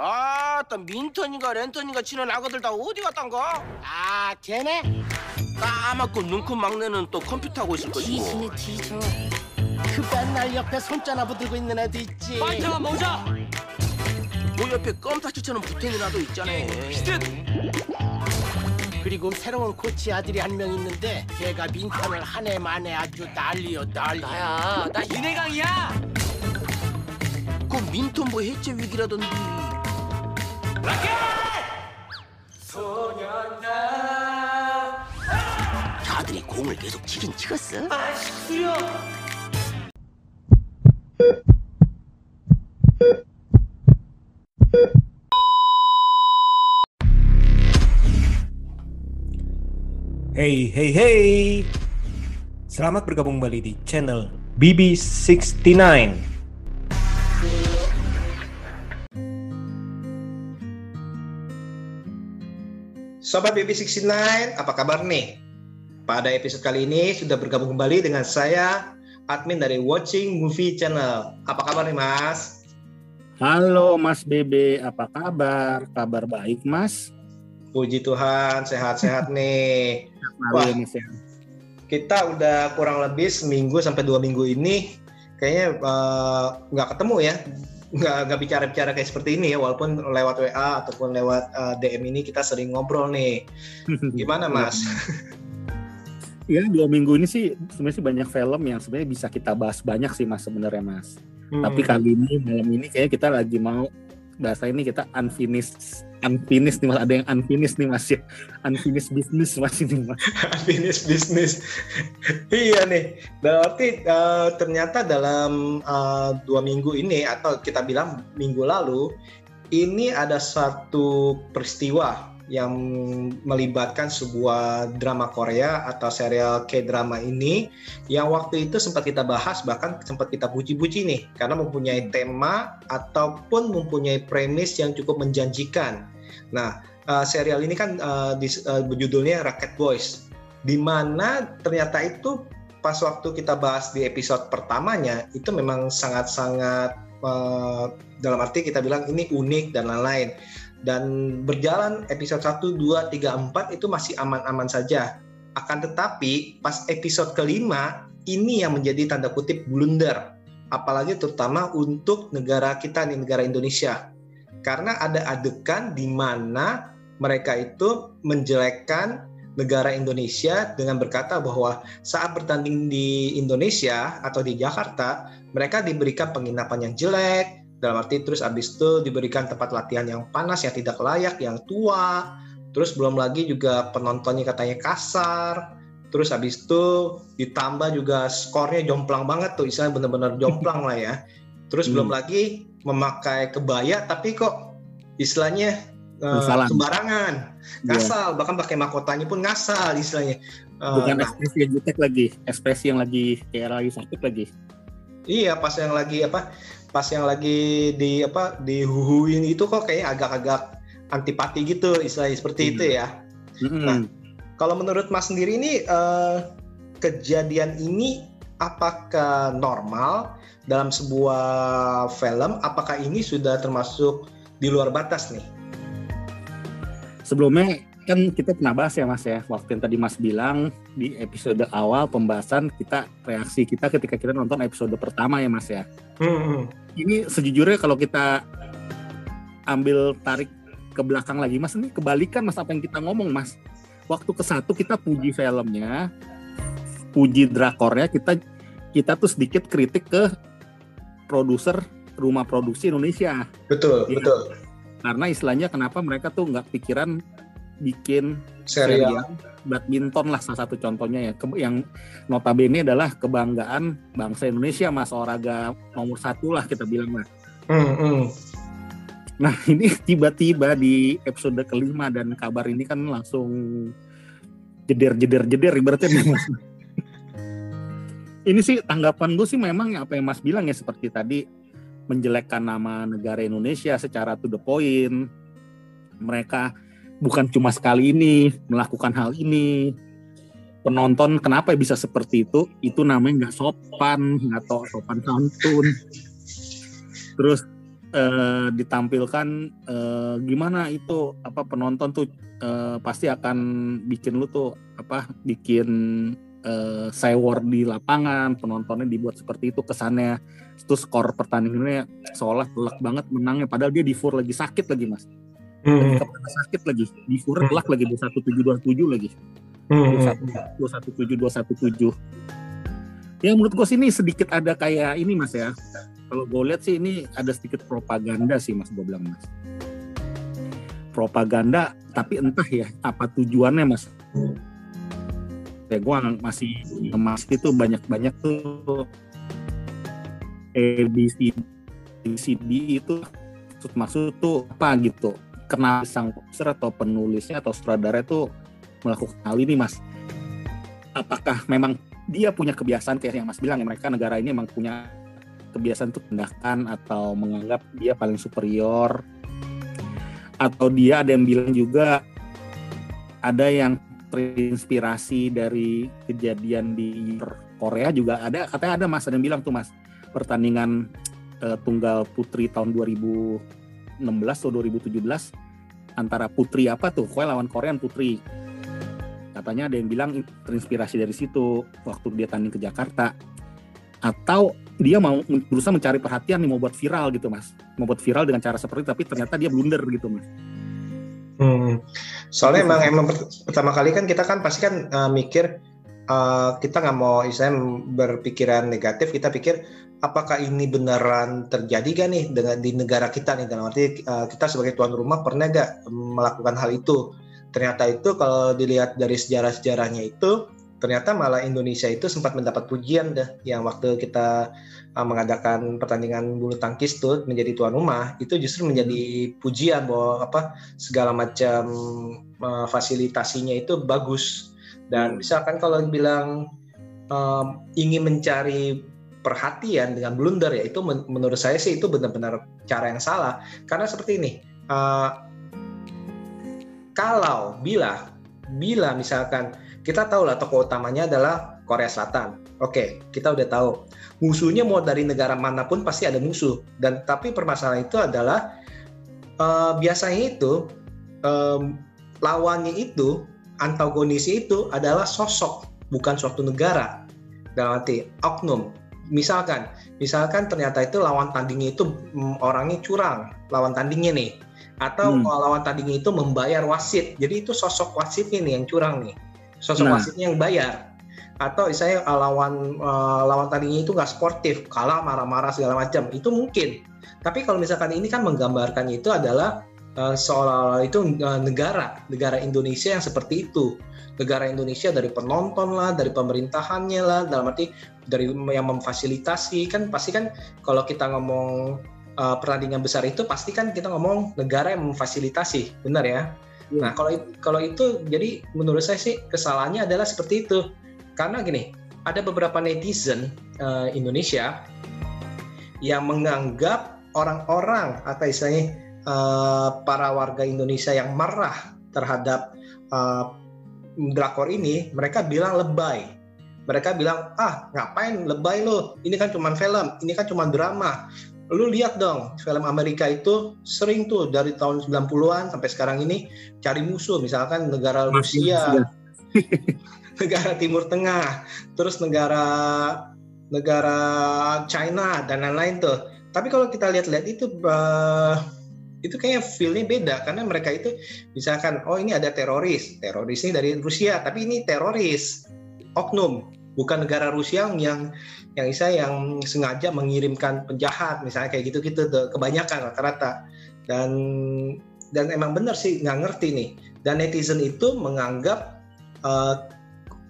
아따 민턴이가 랜턴이가 지는 아가들 다 어디 갔단가? 아, 걔네? 까맣고 눈큰 막내는 또 컴퓨터 하고 있을 것이고 뒤지네 뒤져 그 맨날 옆에 손자나 붙들고 있는 애도 있지. 파이터가 모자 그 옆에 껌타치처럼 붙어있는 아도 있잖아 비슷 그리고 새로운 코치 아들이 한 명 있는데 걔가 민턴을 한 해 만에 아주 난리여 난리. 나야 나 윤혜강이야 그 민턴 뭐 해체 위기라던데 다들이 공을 계속 치긴 치겠어. Hey, hey, hey! Selamat bergabung kembali di channel BB69. Sobat BB69, apa kabar nih? Pada episode kali ini sudah bergabung kembali dengan saya, admin dari Watching Movie Channel. Apa kabar nih Mas? Halo Mas Bebe, apa kabar? Kabar baik Mas? Puji Tuhan, sehat-sehat nih. Wah. Kita udah kurang lebih seminggu sampai dua minggu ini, kayaknya eh, nggak ketemu ya. Nggak, nggak bicara-bicara kayak seperti ini ya, walaupun lewat WA ataupun lewat eh, DM ini kita sering ngobrol nih. Gimana Mas? Ya dua minggu ini sih sebenarnya sih banyak film yang sebenarnya bisa kita bahas banyak sih Mas sebenarnya Mas. Tapi Hmm. kali ini malam ini kayaknya kita lagi mau bahasa ini kita unfinished unfinished nih Mas. Ada yang unfinished nih Mas ya. Unfinished business Mas ini Mas. bisnis bisnis iya nih berarti eh, ternyata dalam eh, dua minggu ini atau kita bilang minggu lalu ini ada satu peristiwa yang melibatkan sebuah drama Korea atau serial K-drama ini yang waktu itu sempat kita bahas bahkan sempat kita puji-puji nih karena mempunyai tema ataupun mempunyai premis yang cukup menjanjikan. Nah, eh, serial ini kan eh, dis- eh, berjudulnya Rocket Boys di mana ternyata itu pas waktu kita bahas di episode pertamanya itu memang sangat-sangat dalam arti kita bilang ini unik dan lain-lain dan berjalan episode 1, 2, 3, 4 itu masih aman-aman saja. Akan tetapi pas episode kelima ini yang menjadi tanda kutip blunder. Apalagi terutama untuk negara kita nih negara Indonesia. Karena ada adegan di mana mereka itu menjelekkan negara Indonesia dengan berkata bahwa saat bertanding di Indonesia atau di Jakarta mereka diberikan penginapan yang jelek dalam arti terus abis itu diberikan tempat latihan yang panas yang tidak layak yang tua terus belum lagi juga penontonnya katanya kasar terus abis itu ditambah juga skornya jomplang banget tuh istilahnya benar-benar jomplang lah ya terus Hmm. belum lagi memakai kebaya tapi kok istilahnya Ngasal. sembarangan Iya. ngasal bahkan pakai mahkotanya pun ngasal istilahnya Eh, Bukan nah, ekspresi yang jutek lagi, ekspresi yang lagi kayak lagi sakit lagi. iya pas yang lagi apa pas yang lagi di apa dihuhuin itu kok kayak agak-agak antipati gitu istilahnya seperti Hmm. itu ya Mm-mm. Nah, kalau menurut Mas sendiri ini eh, kejadian ini apakah normal dalam sebuah film apakah ini sudah termasuk di luar batas nih sebelumnya kan kita pernah bahas ya mas ya. Waktu yang tadi mas bilang di episode awal pembahasan kita reaksi kita ketika kita nonton episode pertama ya mas ya. Hmm, ini sejujurnya kalau kita ambil tarik ke belakang lagi mas ini kebalikan mas apa yang kita ngomong mas. Waktu ke satu kita puji filmnya puji drakornya kita kita tuh sedikit kritik ke produser rumah produksi Indonesia. Betul Iya. betul. Karena istilahnya kenapa mereka tuh nggak pikiran bikin serial. serial badminton lah salah satu contohnya ya. Ke- yang notabene adalah kebanggaan bangsa Indonesia mas olahraga nomor satu lah kita bilang lah. Hmm, hmm. nah ini tiba-tiba di episode kelima dan kabar ini kan langsung jeder jeder jeder ibaratnya. Nih, mas ini sih tanggapan gue sih memang apa yang mas bilang ya seperti tadi menjelekkan nama negara Indonesia secara to the point. Mereka bukan cuma sekali ini melakukan hal ini. Penonton kenapa bisa seperti itu? Itu namanya nggak sopan nggak tahu sopan santun. Terus eh, ditampilkan eh, gimana itu apa penonton tuh eh, pasti akan bikin lu tuh apa bikin eh, sewor di lapangan penontonnya dibuat seperti itu kesannya. Terus skor pertandingannya seolah telak banget menangnya padahal dia di fur lagi sakit lagi mas Hmm. Ketika sakit lagi di fur telak lagi dua satu tujuh dua tujuh lagi. Hmm. dua satu tujuh dua satu tujuh. Ya menurut gue sih ini sedikit ada kayak ini mas ya. Kalau gue lihat sih ini ada sedikit propaganda sih mas gue bilang mas. Propaganda tapi entah ya apa tujuannya mas. Ya gue masih emas itu banyak banyak tuh ABC ABCD itu maksud maksud tuh apa gitu kenapa sang produser atau penulisnya atau sutradara itu melakukan hal ini mas. Apakah memang dia punya kebiasaan kayak yang mas bilang ya mereka negara ini memang punya kebiasaan untuk tindakan atau menganggap dia paling superior? Atau dia ada yang bilang juga ada yang terinspirasi dari kejadian di Korea juga ada katanya ada mas ada yang bilang tuh mas pertandingan eh, tunggal putri tahun 2016 atau 2017 antara putri apa tuh? Korea lawan Korean putri. Katanya ada yang bilang terinspirasi dari situ waktu dia tanding ke Jakarta. Atau dia mau berusaha mencari perhatian nih mau buat viral gitu mas. Mau buat viral dengan cara seperti itu tapi ternyata dia blunder gitu mas. Hmm. Soalnya emang emang per- pertama kali kan kita kan pasti kan uh, mikir uh, kita nggak mau istilahnya berpikiran negatif, kita pikir apakah ini beneran terjadi gak nih dengan di negara kita nih? Dalam arti uh, kita sebagai tuan rumah pernah gak melakukan hal itu? Ternyata itu kalau dilihat dari sejarah-sejarahnya itu ternyata malah Indonesia itu sempat mendapat pujian dah yang waktu kita uh, mengadakan pertandingan bulu tangkis tuh menjadi tuan rumah. Itu justru menjadi pujian bahwa apa segala macam uh, fasilitasinya itu bagus. Dan misalkan kalau bilang um, ingin mencari perhatian dengan blunder ya itu men- menurut saya sih itu benar-benar cara yang salah. Karena seperti ini uh, kalau bila bila misalkan kita tahu lah tokoh utamanya adalah Korea Selatan. Oke kita udah tahu. Musuhnya mau dari negara mana pun pasti ada musuh. Dan tapi permasalahan itu adalah uh, biasanya itu um, lawannya itu antagonisnya itu adalah sosok bukan suatu negara. Dalam arti oknum misalkan misalkan ternyata itu lawan tandingnya itu mm, orangnya curang lawan tandingnya nih. Atau Hmm. lawan tandingnya itu membayar wasit. Jadi itu sosok wasitnya nih yang curang nih. Sosok Nah. wasitnya yang bayar. Atau saya lawan uh, lawan tandingnya itu nggak sportif kalah marah-marah segala macam. Itu mungkin. Tapi kalau misalkan ini kan menggambarkannya itu adalah uh, seolah-olah itu uh, negara negara Indonesia yang seperti itu negara Indonesia dari penonton lah dari pemerintahannya lah dalam arti dari yang memfasilitasi. Kan pasti kan kalau kita ngomong uh, pertandingan besar itu pasti kan kita ngomong negara yang memfasilitasi. Benar ya? Iya. nah kalau kalau itu jadi menurut saya sih kesalahannya adalah seperti itu. Karena gini ada beberapa netizen uh, Indonesia yang menganggap orang-orang atau istilahnya uh, para warga Indonesia yang marah terhadap uh, drakor ini, mereka bilang lebay. Mereka bilang, ah ngapain lebay lo? Ini kan cuma film, ini kan cuma drama. Lu lihat dong, film Amerika itu sering tuh dari tahun 90-an sampai sekarang ini cari musuh, misalkan negara Rusia, negara Timur Tengah, terus negara negara China dan lain-lain tuh. Tapi kalau kita lihat-lihat itu uh, itu kayaknya feel-nya beda karena mereka itu misalkan oh ini ada teroris, teroris ini dari Rusia, tapi ini teroris. Oknum, bukan negara Rusia yang yang bisa yang sengaja mengirimkan penjahat misalnya kayak gitu-gitu kebanyakan rata-rata. Dan dan emang benar sih nggak ngerti nih. Dan netizen itu menganggap uh,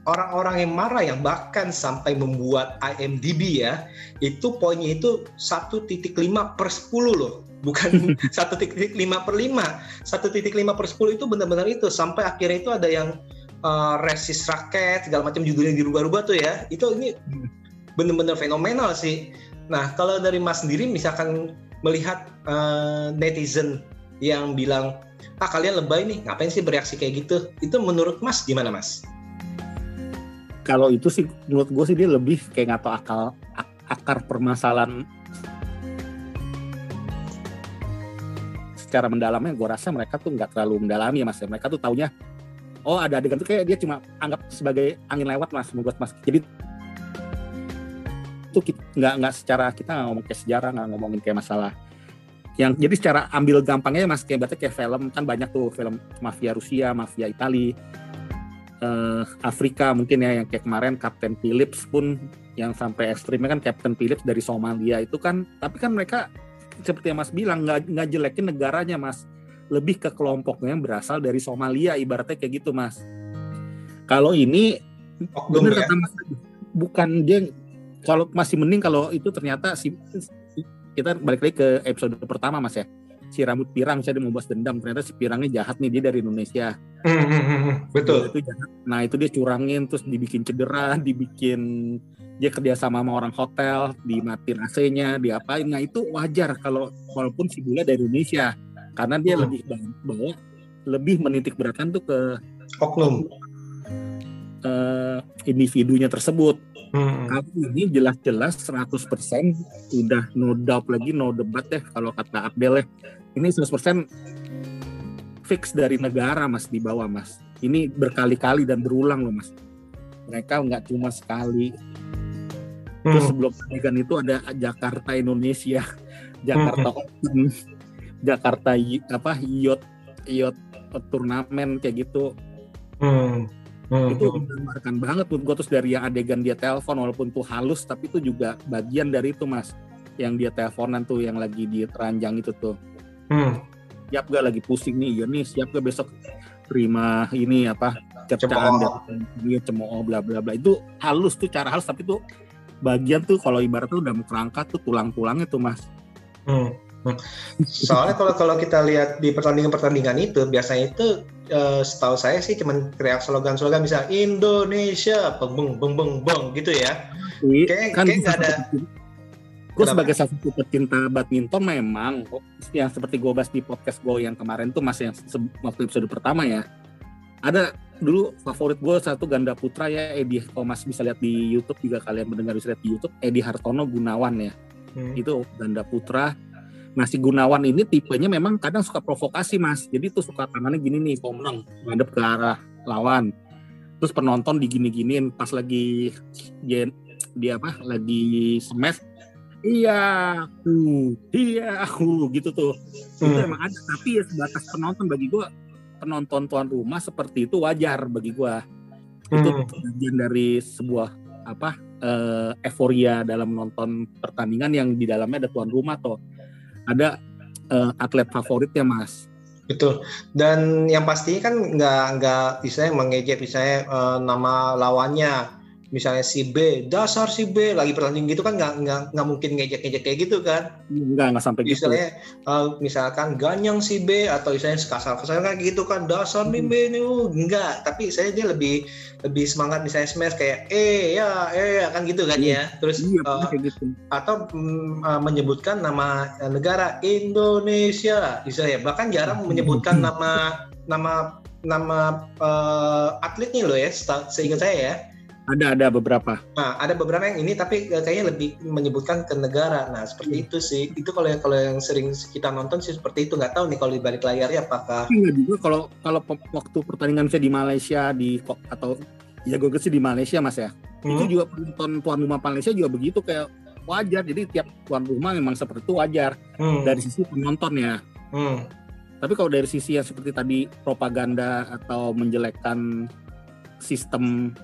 orang-orang yang marah yang bahkan sampai membuat IMDb ya itu poinnya itu 1.5 per 10 loh bukan 1.5 per 5 1.5 per 10 itu benar-benar itu. Sampai akhirnya itu ada yang uh, resist raket segala macam judulnya dirubah-rubah tuh ya. Itu ini benar-benar fenomenal sih. Nah kalau dari mas sendiri misalkan melihat uh, netizen yang bilang ah kalian lebay nih ngapain sih bereaksi kayak gitu? Itu menurut mas gimana mas? Kalau itu sih menurut gue sih dia lebih kayak nggak tahu akal ak- akar permasalahan secara mendalamnya gue rasa mereka tuh nggak terlalu mendalami ya mas. Mereka tuh taunya oh ada adegan tuh kayak dia cuma anggap sebagai angin lewat mas menurut mas. Jadi itu nggak nggak secara kita nggak ngomong kayak sejarah nggak ngomongin kayak masalah yang jadi secara ambil gampangnya mas kayak berarti kayak film kan banyak tuh film mafia Rusia mafia Itali eh, Afrika mungkin ya yang kayak kemarin Captain Phillips pun yang sampai ekstrimnya kan Captain Phillips dari Somalia itu kan tapi kan mereka seperti yang Mas bilang nggak nggak jelekin negaranya Mas. Lebih ke kelompoknya yang berasal dari Somalia ibaratnya kayak gitu Mas. Kalau ini Oknum bener ya. kata Mas bukan dia kalau masih mending kalau itu ternyata si kita balik lagi ke episode pertama Mas ya si rambut pirang saya mau bahas dendam ternyata si pirangnya jahat nih dia dari Indonesia Hmm, hmm, hmm. Betul. itu jahat. Nah itu dia curangin terus dibikin cedera, dibikin dia kerja sama sama orang hotel, dimatiin AC-nya, diapain. Nah itu wajar kalau walaupun si bule dari Indonesia karena dia Hmm. lebih bawa lebih menitik beratkan tuh ke Oknum. eh, individunya tersebut. Hmm. Kalau ini jelas-jelas 100% udah no doubt lagi no debat deh kalau kata Abdel ya. Ini 100% fix dari negara mas di bawah mas. Ini berkali-kali dan berulang loh mas. Mereka nggak cuma sekali. Terus Hmm. sebelum adegan itu ada Jakarta Indonesia, Jakarta Open, Jakarta apa yacht yacht turnamen kayak gitu. Hmm. Hmm. itu menggambarkan banget menurut gue terus dari yang adegan dia telepon walaupun tuh halus tapi itu juga bagian dari itu mas. Yang dia teleponan tuh yang lagi di ranjang itu tuh. Hmm. siap gak? Lagi pusing nih. Ya nih siap gak besok? Terima ini apa cercaan dia cemooh bla bla bla. Itu halus tuh cara halus. Tapi tuh bagian tuh kalau ibaratnya udah mau kerangka tuh tulang-tulangnya tuh mas. Hmm. Soalnya kalau kalau kita lihat di pertandingan-pertandingan itu biasanya itu eh, setahu saya sih cuman teriak slogan-slogan bisa Indonesia beng beng beng beng gitu ya. Kayak- kan kayak ada- gue sebagai salah satu pecinta badminton memang yang seperti gue bahas di podcast gue yang kemarin tuh masih yang waktu episode pertama ya. Ada dulu favorit gue satu ganda putra ya Edi kalau mas bisa lihat di YouTube juga kalian mendengar bisa lihat di YouTube Edi Hartono Gunawan ya. Hmm. itu ganda putra Nah si Gunawan ini tipenya memang kadang suka provokasi mas. Jadi tuh suka tangannya gini nih Kalau menang ngadep ke arah lawan. Terus penonton digini-giniin Pas lagi dia, dia apa Lagi smash. Iya aku Iya aku Gitu tuh. Itu Hmm. emang ada Tapi ya sebatas penonton bagi gua Penonton tuan rumah seperti itu wajar bagi gua. Itu Hmm. bagian dari sebuah apa eh, euforia dalam nonton pertandingan yang di dalamnya ada tuan rumah atau ada eh, atlet favoritnya mas Betul. Dan yang pasti kan nggak nggak misalnya mengejek misalnya eh, nama lawannya misalnya si B dasar si B lagi pertandingan gitu kan nggak nggak nggak mungkin ngejek-ngejek kayak gitu kan. Enggak enggak sampai gitu. Misalnya eh, misalkan ganyang si B atau misalnya kasar-kasar kayak gitu kan dasar nih B nih uh, enggak tapi saya dia lebih lebih semangat misalnya smash kayak eh ya eh ya kan gitu kan ya. Terus iya kayak gitu. atau mm, uh, menyebutkan nama uh, negara Indonesia. Misalnya bahkan jarang menyebutkan nama nama nama uh, atletnya loh ya seingat saya ya ada ada beberapa. Nah ada beberapa yang ini tapi uh, kayaknya lebih menyebutkan ke negara. Nah seperti itu sih. Itu kalau yang kalau yang sering kita nonton sih seperti itu. Nggak tahu nih kalau di balik layarnya apakah enggak juga kalau kalau waktu pertandingan saya di Malaysia di atau ya gue sih di Malaysia mas ya. Itu Hmm? juga penonton tuan rumah Malaysia juga begitu kayak wajar. Jadi tiap tuan rumah memang seperti itu wajar. Hmm, dari sisi penonton ya hmm, Tapi kalau dari sisi yang seperti tadi propaganda atau menjelekkan sistem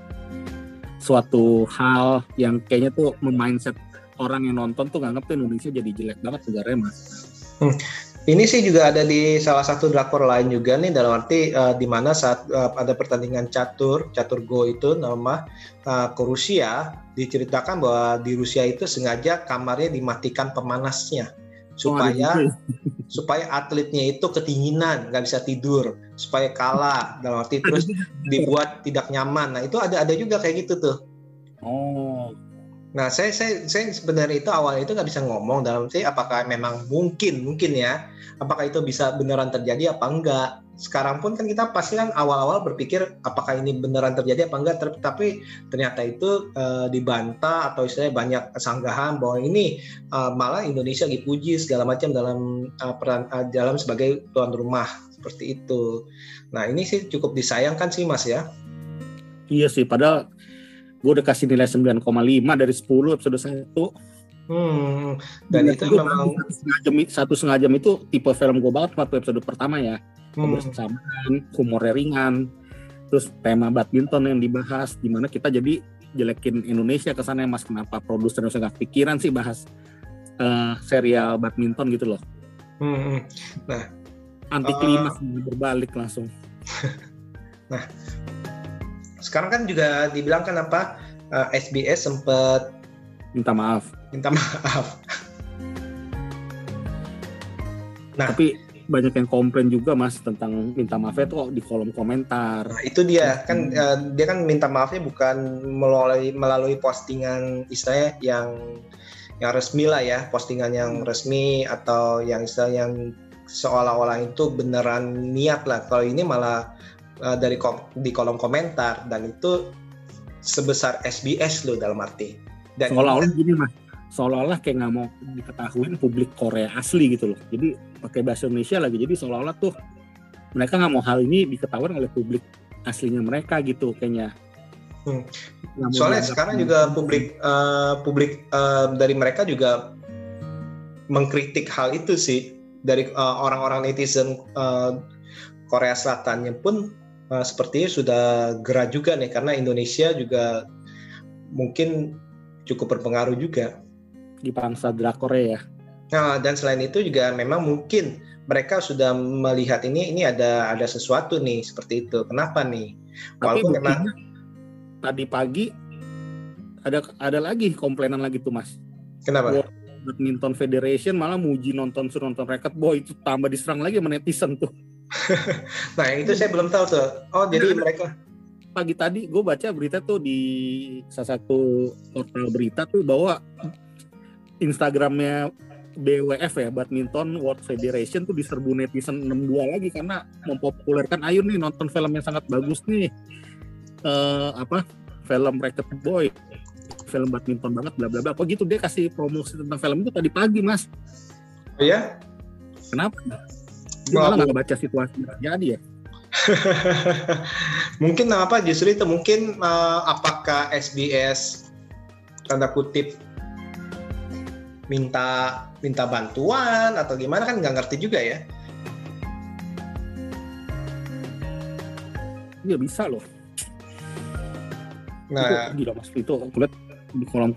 suatu hal yang kayaknya tuh memindset orang yang nonton tuh nganggap tuh Indonesia jadi jelek banget negaranya mas. Ini sih juga ada di salah satu drakor lain juga nih dalam arti eh, di mana saat eh, ada pertandingan catur, catur go itu nama eh, ke Rusia diceritakan bahwa di Rusia itu sengaja kamarnya dimatikan pemanasnya supaya supaya atletnya itu ketinginan nggak bisa tidur supaya kalah dalam arti terus dibuat tidak nyaman. Nah itu ada ada juga kayak gitu tuh. Oh, Nah, saya saya saya sebenarnya itu awalnya itu nggak bisa ngomong dalam arti apakah memang mungkin mungkin ya, apakah itu bisa beneran terjadi apa enggak. Sekarang pun kan kita pasti kan awal-awal berpikir apakah ini beneran terjadi apa enggak, tapi ternyata itu eh, dibantah atau istilahnya banyak sanggahan bahwa ini eh, malah Indonesia dipuji segala macam dalam eh, peran eh, dalam sebagai tuan rumah seperti itu. Nah, ini sih cukup disayangkan sih Mas ya. Iya sih, padahal gue udah kasih nilai 9,5 dari 10 episode 1. Hmm, dan itu memang satu setengah jam, satu setengah jam itu tipe film gue banget waktu episode pertama ya. hmm, Kebersamaan, humornya ringan, terus tema badminton yang dibahas, di mana kita jadi jelekin Indonesia ke sana mas kenapa produser Indonesia nggak pikiran sih bahas eh, serial badminton gitu loh. hmm, hmm. Anti klimaks berbalik langsung. sekarang kan juga dibilang kan apa eh, SBS sempat Minta maaf. minta maaf. Nah. Tapi banyak yang komplain juga mas tentang minta maafnya tuh di kolom komentar. Nah, itu dia kan eh, dia kan minta maafnya bukan melalui melalui postingan istilahnya yang yang resmi lah ya, postingan yang resmi atau yang istilah yang seolah-olah itu beneran niat lah. Kalau ini malah eh, dari kom- di kolom komentar dan itu sebesar SBS loh dalam arti. Dan seolah-olah gini mas. Seolah-olah kayak nggak mau diketahuin publik Korea asli gitu loh. Jadi pakai bahasa Indonesia lagi. Jadi seolah-olah tuh mereka nggak mau hal ini diketahui oleh publik aslinya mereka gitu kayaknya. Hmm. Soalnya sekarang juga publik eh, publik eh, dari mereka juga mengkritik hal itu sih. Dari orang-orang netizen eh, Korea Selatannya pun eh, sepertinya sudah gerah juga nih karena Indonesia juga mungkin cukup berpengaruh juga. di bangsa drakor ya Nah, dan selain itu juga memang mungkin mereka sudah melihat ini ini ada ada sesuatu nih seperti itu. Kenapa nih? tapi Walaupun memang buktinya tadi pagi ada ada lagi komplainan lagi tuh mas kenapa? World Badminton Federation malah muji nonton suruh nonton Racket Boy itu tambah diserang lagi sama netizen tuh Nah, itu saya belum tahu tuh. Oh, jadi mereka. Pagi tadi gue baca berita tuh di salah satu portal berita tuh bahwa Instagramnya BWF ya Badminton World Federation tuh diserbu netizen 62 lagi karena mempopulerkan ayo nih nonton film yang sangat bagus nih. Eh apa? Film Racket Boy film badminton banget bla bla bla. Apa gitu dia kasih promosi tentang film itu tadi pagi mas? Oh ya? kenapa dia malah nggak baca situasi terjadi ya. Mungkin apa justru itu mungkin eh, apakah SBS tanda kutip minta minta bantuan atau gimana kan nggak ngerti juga ya. Iya bisa loh. Nah. Itu gila mas itu aku lihat di kolom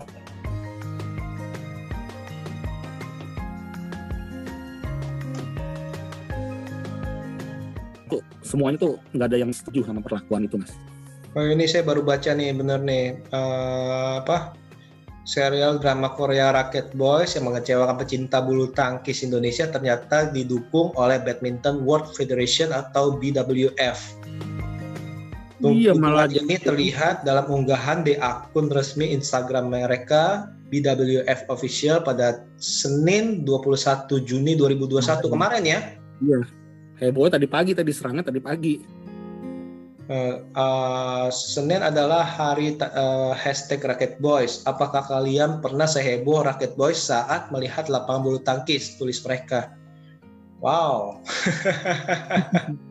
semuanya tuh nggak ada yang setuju sama perlakuan itu mas oh, ini saya baru baca nih bener nih Eh, apa serial drama Korea Rocket Boys yang mengecewakan pecinta bulu tangkis Indonesia ternyata didukung oleh Badminton World Federation atau BWF. Iya, malah ini terlihat dalam unggahan di akun resmi Instagram mereka BWF Official pada Senin 21 Juni 2021 Hmm. kemarin ya. Hebohnya tadi pagi tadi serangnya tadi pagi Eh, eh, Senin adalah hari eh, hashtag Racket Boys. Apakah kalian pernah seheboh Racket Boys saat melihat lapangan bulu tangkis? Tulis mereka. Wow.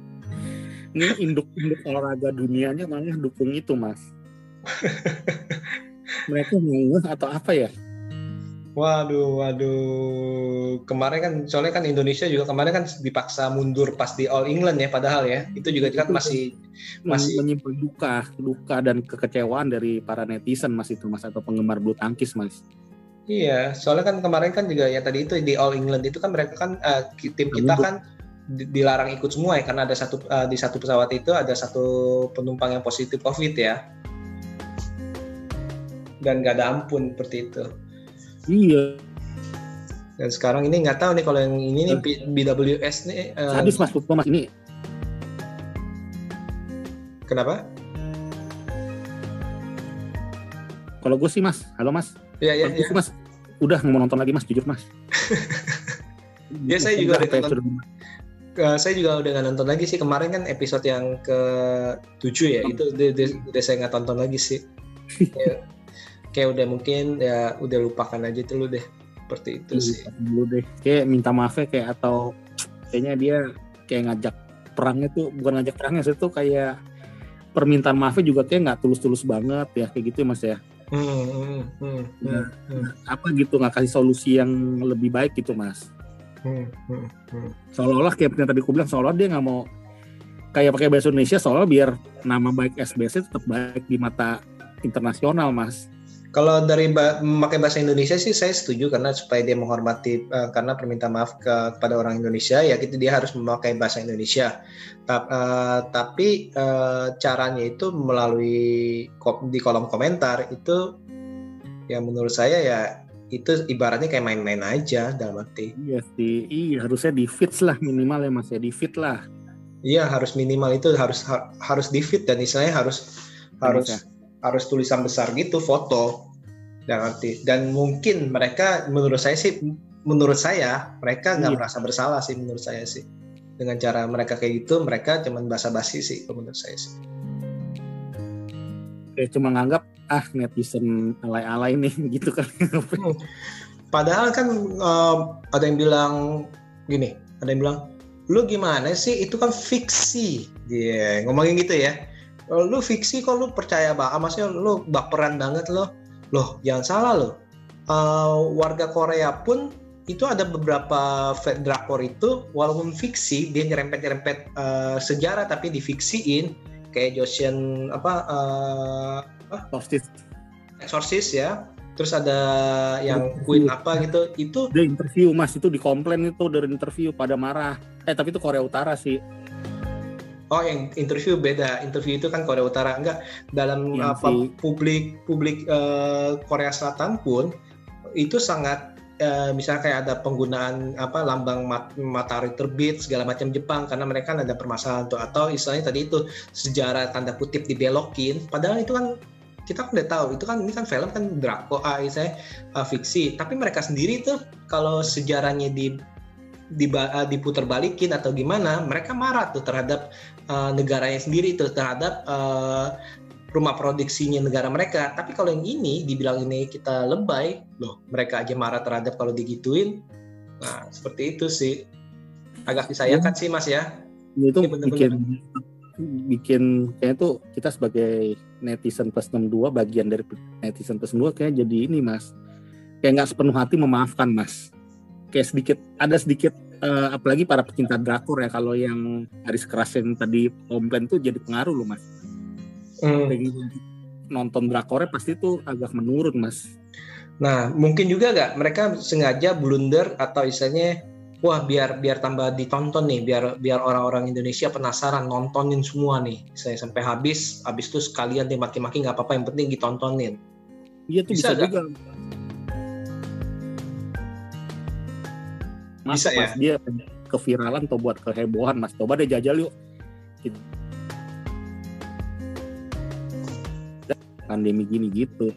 ini induk-induk olahraga dunianya malah dukung itu mas mereka ngeh atau apa ya Waduh, waduh. Kemarin kan, soalnya kan Indonesia juga kemarin kan dipaksa mundur pas di All England ya, padahal ya. Itu juga kan masih Masih- menyimpan duka duka dan kekecewaan dari para netizen mas itu mas atau penggemar bulu tangkis mas Iya, soalnya kan kemarin kan juga ya tadi itu di All England itu kan mereka kan ki- tim kita Mundur. kan di- dilarang ikut semua ya karena ada satu eh, di satu pesawat itu ada satu penumpang yang positif COVID ya. Dan gak ada ampun seperti itu. Iya. Dan sekarang ini nggak tahu nih kalau yang ini nih BWS nih eh, sadis mas Putro mas ini. Kenapa? kalau gue sih mas halo mas. Ya ya Bagus, ya. mas udah mau nonton lagi mas jujur mas. Ya, saya juga udah nonton. Eh, saya juga udah nggak nonton lagi sih. Kemarin kan episode yang ke 7 ya itu udah, udah, udah saya nggak tonton lagi sih kayak udah mungkin ya udah lupakan aja dulu deh seperti itu sih. dulu deh. Kayak minta maaf ya kayak atau kayaknya dia kayak ngajak perangnya tuh bukan ngajak perangnya sih tuh kayak permintaan maafnya juga kayak nggak tulus-tulus banget ya kayak gitu ya mas ya. Hmm, hmm, hmm, hmm, hmm, apa gitu nggak kasih solusi yang lebih baik gitu mas? Hmm, hmm, hmm. seolah-olah kayak yang tadi aku bilang seolah dia nggak mau kayak pakai bahasa Indonesia seolah biar nama baik SBS tetap baik di mata internasional mas Kalau dari ba- memakai bahasa Indonesia sih saya setuju karena supaya dia menghormati eh, karena permintaan maaf ke, kepada orang Indonesia ya gitu dia harus memakai bahasa Indonesia. Ta- eh, tapi eh, caranya itu melalui ko- di kolom komentar itu ya menurut saya ya itu ibaratnya kayak main-main aja dalam arti. iya sih iya harusnya di fits lah minimal ya mas ya di fit lah Iya harus minimal itu harus ha- harus di fit dan istilahnya harus harus ya. Harus tulisan besar gitu foto. Dan arti dan mungkin mereka menurut saya sih menurut saya mereka nggak Iya. merasa bersalah sih menurut saya sih. Dengan cara mereka kayak gitu mereka cuman basa-basi sih menurut saya sih. Kayak cuma nganggap ah netizen alay-alay nih gitu kan. Padahal kan eh, ada yang bilang gini ada yang bilang lu gimana sih? Itu kan fiksi. Dia ngomongin gitu ya. "Oh, lu fiksi kok lu percaya banget maksudnya lu baperan banget lo loh jangan salah lo Eh, warga Korea pun itu ada beberapa drakor itu walaupun fiksi dia nyerempet nyerempet eh, sejarah tapi difiksiin. Kayak Joseon apa eh, Postis Exorcist. Ya. Terus ada yang Queen apa gitu. Itu dia interview mas. Itu dikomplain itu dari interview pada marah. Eh tapi itu Korea Utara sih Oh, yang interview beda. Interview itu kan Korea Utara. Enggak, dalam Yang apa publik publik eh, Korea Selatan pun itu sangat eh, misalnya kayak ada penggunaan apa lambang mat- matahari terbit segala macam Jepang karena mereka ada permasalahan tuh atau istilahnya tadi itu sejarah tanda kutip dibelokin padahal itu kan kita kan udah tahu itu kan ini kan film kan drako ah istilahnya ah, fiksi tapi mereka sendiri tuh kalau sejarahnya di ah, diputar balikin atau gimana mereka marah tuh terhadap uh, negaranya sendiri tuh terhadap uh, rumah produksinya negara mereka. Tapi kalau yang ini dibilang ini kita lebay, loh mereka aja marah terhadap kalau digituin. Nah seperti itu sih. Agak disayangkan sih mas ya. itu Iya, bener-bener. bikin bikin kayaknya tuh kita sebagai netizen plus 62 bagian dari netizen plus 62 kayak jadi ini mas kayak nggak sepenuh hati memaafkan mas kayak sedikit ada sedikit eh, apalagi para pecinta drakor ya kalau yang garis keras yang tadi komplain tuh jadi pengaruh loh mas Hmm. Gitu. nonton drakornya pasti tuh agak menurun mas Nah mungkin juga nggak mereka sengaja blunder atau istilahnya wah biar biar tambah ditonton nih biar biar orang-orang Indonesia penasaran nontonin semua nih saya sampai habis habis itu sekalian dia maki-maki nggak apa-apa yang penting ditontonin Iya tuh Bisa bisa, juga. Mas, Bisa ya? mas dia keviralan atau buat kehebohan mas. Coba deh jajal yuk. Gitu. Pandemi gini gitu.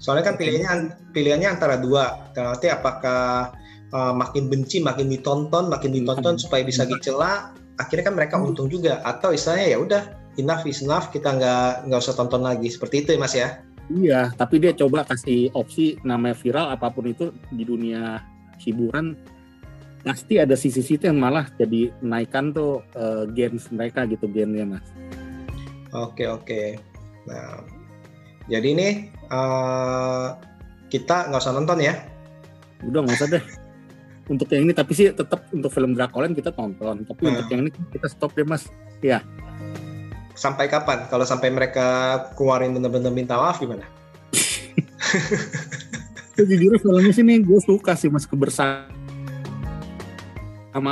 Soalnya kan pilihannya pilihannya antara dua. Nanti apakah uh, makin benci, makin ditonton, makin ditonton supaya bisa dicela, akhirnya kan mereka untung juga. Atau istilahnya ya udah enough is enough, kita nggak nggak usah tonton lagi. Seperti itu ya Mas ya. Iya, tapi dia coba kasih opsi namanya viral apa pun itu di dunia hiburan pasti ada sisi-sisi yang malah jadi menaikkan tuh eh, gains mereka gitu gennya mas. Oke oke. Nah, jadi ini uh, kita nggak usah nonton ya. Udah nggak usah deh. Untuk yang ini tapi sih tetap untuk film Drakolen kita tonton. Tapi Hmm. untuk yang ini kita stop deh mas. Sampai kapan? Kalau sampai mereka keluarin bener-bener minta maaf gimana? Sejujurnya filmnya sih nih gue suka sih mas kebersamaan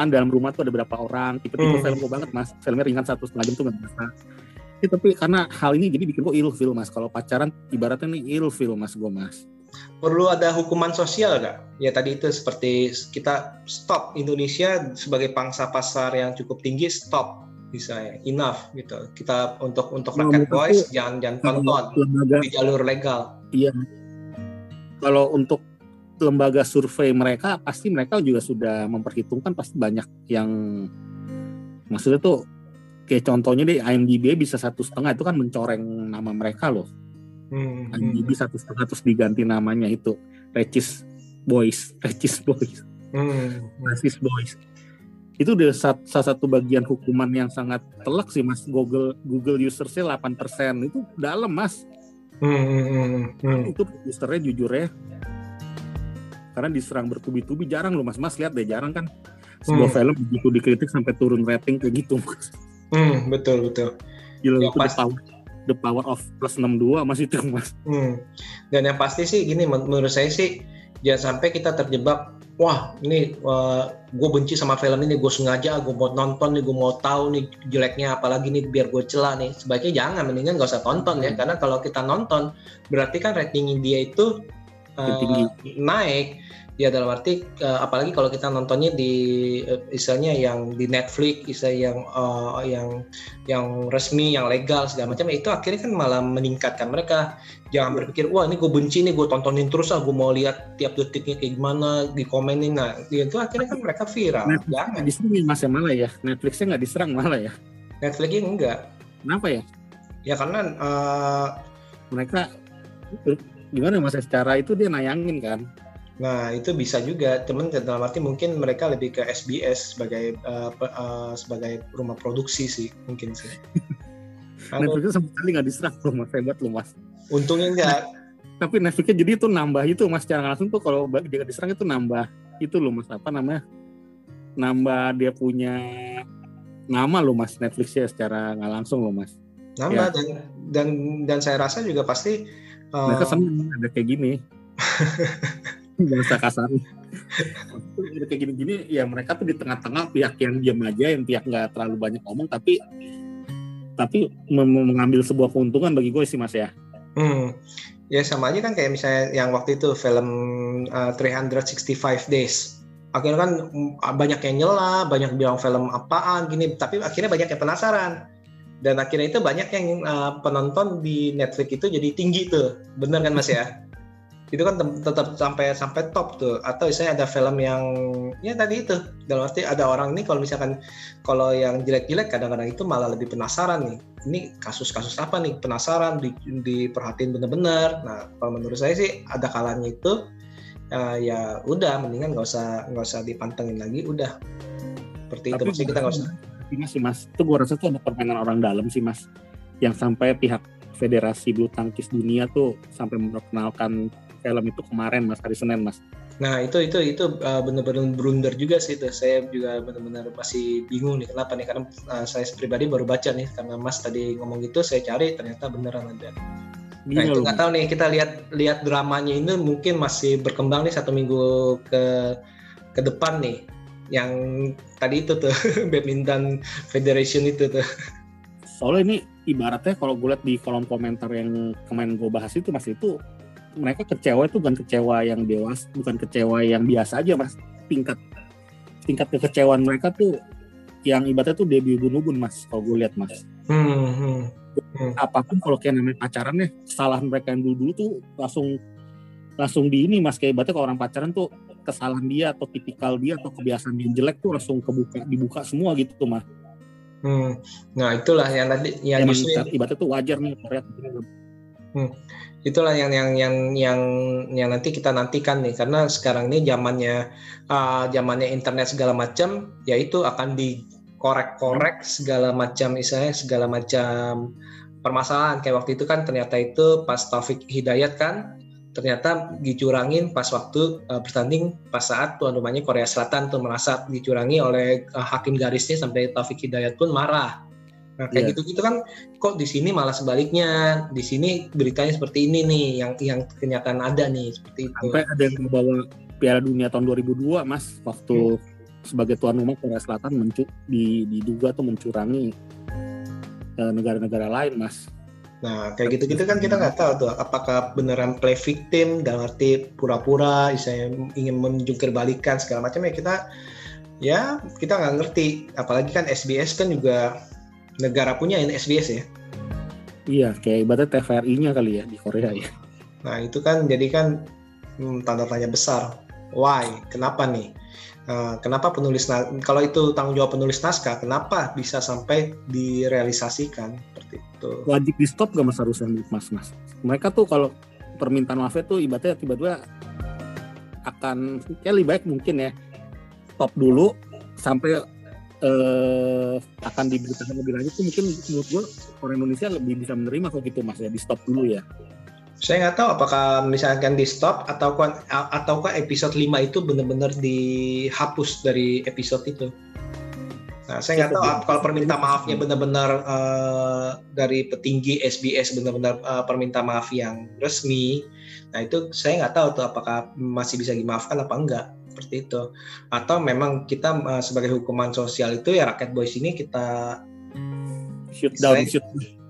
dalam rumah tuh ada berapa orang tipe-tipe Hmm. film gue banget mas filmnya ringan satu setengah jam tuh nggak berasa Ya, tapi karena hal ini jadi bikin gue ilfil mas kalau pacaran ibaratnya nih ilfil mas gue mas Perlu ada hukuman sosial nggak? Ya tadi itu seperti kita stop Indonesia sebagai pangsa pasar yang cukup tinggi stop misalnya enough gitu. Kita untuk untuk Nah, rakyat boys jangan jangan tonton di jalur legal. iya kalau untuk lembaga survei mereka pasti mereka juga sudah memperhitungkan pasti banyak yang maksudnya tuh kayak contohnya deh IMDb bisa satu setengah itu kan mencoreng nama mereka loh. Hmm, hmm, IMDb satu setengah terus diganti namanya itu Regis Boys Regis Boys. Hmm, Regis Boys. Itu udah salah satu bagian hukuman yang sangat telak sih mas. Google Google usersnya 8% itu dalam mas hmm, hmm, hmm, hmm. itu usernya jujur ya karena diserang bertubi-tubi jarang loh mas mas lihat deh jarang kan sebuah Hmm. film begitu dikritik sampai turun rating kayak gitu Hmm, betul betul. Gila Ya, itu the pasti. power, the power of plus 62 mas itu mas Hmm. Dan yang pasti sih gini men- menurut saya sih jangan sampai kita terjebak wah ini gue benci sama film ini gue sengaja gue mau nonton nih gue mau tahu nih jeleknya apalagi nih biar gue celah nih. Sebaiknya jangan mendingan gak usah tonton ya karena kalau kita nonton berarti kan rating dia itu uh, naik ya dalam arti uh, apalagi kalau kita nontonnya di uh, istilahnya yang di Netflix istilah yang uh, yang yang resmi yang legal segala macam itu akhirnya kan malah meningkatkan mereka. Jangan berpikir wah ini gue benci nih gue tontonin terus ah gue mau lihat tiap detiknya kayak gimana dikomenin. Nah itu akhirnya kan mereka viral. Netflix jangan nggak diserang ya mas ya malah ya. Netflixnya nggak diserang malah ya. Netflixnya enggak. Kenapa ya? Ya karena uh, mereka gimana mas ya, secara itu dia nayangin kan nah itu bisa juga. Temen dalam arti mungkin mereka lebih ke SBS sebagai uh, pe- uh, sebagai rumah produksi sih mungkin sih. Netflixnya sama sekali nggak diserang loh mas. Hebat loh mas. Untungnya enggak tapi Netflixnya jadi itu nambah itu mas. Secara langsung tuh kalau dia diserang itu nambah itu loh mas. Apa namanya? Nambah dia punya nama loh mas Netflixnya secara nggak langsung loh mas. Nambah dan dan dan saya rasa juga pasti uh, mereka seneng ada kayak gini bahasa kasar Udah kayak gini-gini ya mereka tuh di tengah-tengah pihak yang diam aja yang pihak nggak terlalu banyak ngomong tapi tapi mengambil sebuah keuntungan bagi gue sih mas ya Hmm. Ya sama aja kan kayak misalnya yang waktu itu film uh, 365 Days. Akhirnya kan mm, banyak yang nyela, banyak bilang film apaan gini, tapi akhirnya banyak yang penasaran. Dan akhirnya itu banyak yang uh, penonton di Netflix itu jadi tinggi tuh. Bener kan Mas ya? Itu kan tetap sampai sampai top tuh. Atau misalnya ada film yang ya tadi itu. Dalam arti ada orang ini kalau misalkan kalau yang jelek-jelek kadang-kadang itu malah lebih penasaran nih. Ini kasus-kasus apa nih? Penasaran di, diperhatiin bener-bener. Nah kalau menurut saya sih ada kalanya itu uh, ya udah mendingan nggak usah nggak usah dipantengin lagi udah. Seperti itu Tapi maksudnya kita nggak usah. Mas sih mas, itu gue rasa tuh ada permainan orang dalam sih mas, yang sampai pihak Federasi Bulu Tangkis Dunia tuh sampai memperkenalkan film itu kemarin mas hari Senin mas. Nah itu itu itu uh, benar-benar blunder juga sih itu. Saya juga benar-benar masih bingung nih kenapa nih karena uh, saya pribadi baru baca nih karena Mas tadi ngomong gitu saya cari ternyata beneran ada. Nah Gila itu nggak tahu nih kita lihat lihat dramanya ini mungkin masih berkembang nih satu minggu ke ke depan nih. Yang tadi itu tuh badminton federation itu tuh. Soalnya ini ibaratnya kalau gue lihat di kolom komentar yang kemarin gue bahas itu mas itu mereka kecewa itu bukan kecewa yang dewasa, bukan kecewa yang biasa aja mas. Tingkat tingkat kekecewaan mereka tuh yang ibaratnya tuh debut ubun-ubun mas kalau gue lihat mas. Hmm, hmm. apa pun kalau kayak namanya pacaran ya kesalahan mereka yang dulu dulu tuh langsung langsung di ini mas kayak ibaratnya kalau orang pacaran tuh kesalahan dia atau tipikal dia atau kebiasaan dia jelek tuh langsung kebuka dibuka semua gitu tuh mas Hmm. Nah itulah yang tadi yang emang justru ibaratnya tuh wajar nih Korea itulah yang yang yang yang yang nanti kita nantikan nih. Karena sekarang ini zamannya uh, zamannya internet segala macam yaitu akan dikorek-korek segala macam misalnya segala macam permasalahan. Kayak waktu itu kan ternyata itu pas Taufik Hidayat kan ternyata dicurangin pas waktu uh, bertanding pas saat tuan rumahnya Korea Selatan tuh merasa dicurangi oleh uh, hakim garisnya sampai Taufik Hidayat pun marah Nah, kayak Iya. gitu-gitu kan kok di sini malah sebaliknya. Di sini beritanya seperti ini nih yang yang kenyataan ada nih seperti itu. sampai ada yang membawa Piala Dunia tahun 2002 mas waktu sebagai tuan rumah Korea Selatan mencu di, diduga tuh mencurangi eh, negara-negara lain mas Nah, kayak gitu-gitu kan kita nggak tahu tuh apakah beneran play victim dalam arti pura-pura misalnya ingin menjungkir balikan segala macam ya kita ya kita nggak ngerti. Apalagi kan SBS kan juga negara punya ini SBS ya. iya kayak ibaratnya TVRI-nya kali ya di Korea ya Nah, itu kan jadi kan hmm, tanda tanya besar. Why? Kenapa nih? Uh, kenapa penulis kalau itu tanggung jawab penulis naskah, kenapa bisa sampai direalisasikan seperti itu? Wajib di stop gak mas harusnya mas mas? Mereka tuh kalau permintaan maafnya tuh ibaratnya tiba-tiba akan ya lebih baik mungkin ya stop dulu sampai eh, akan diberitakan lebih lanjut tuh mungkin menurut gue orang Indonesia lebih bisa menerima kalau gitu mas ya di stop dulu ya. Saya nggak tahu apakah misalkan di stop atau ataukah episode 5 itu benar-benar dihapus dari episode itu. Nah, saya nggak tahu kalau perminta maafnya benar-benar uh, dari petinggi SBS benar-benar uh, perminta maaf yang resmi. Nah, itu saya nggak tahu tuh apakah masih bisa dimaafkan apa enggak seperti itu. Atau memang kita uh, sebagai hukuman sosial itu ya rakyat boys ini kita shoot down shoot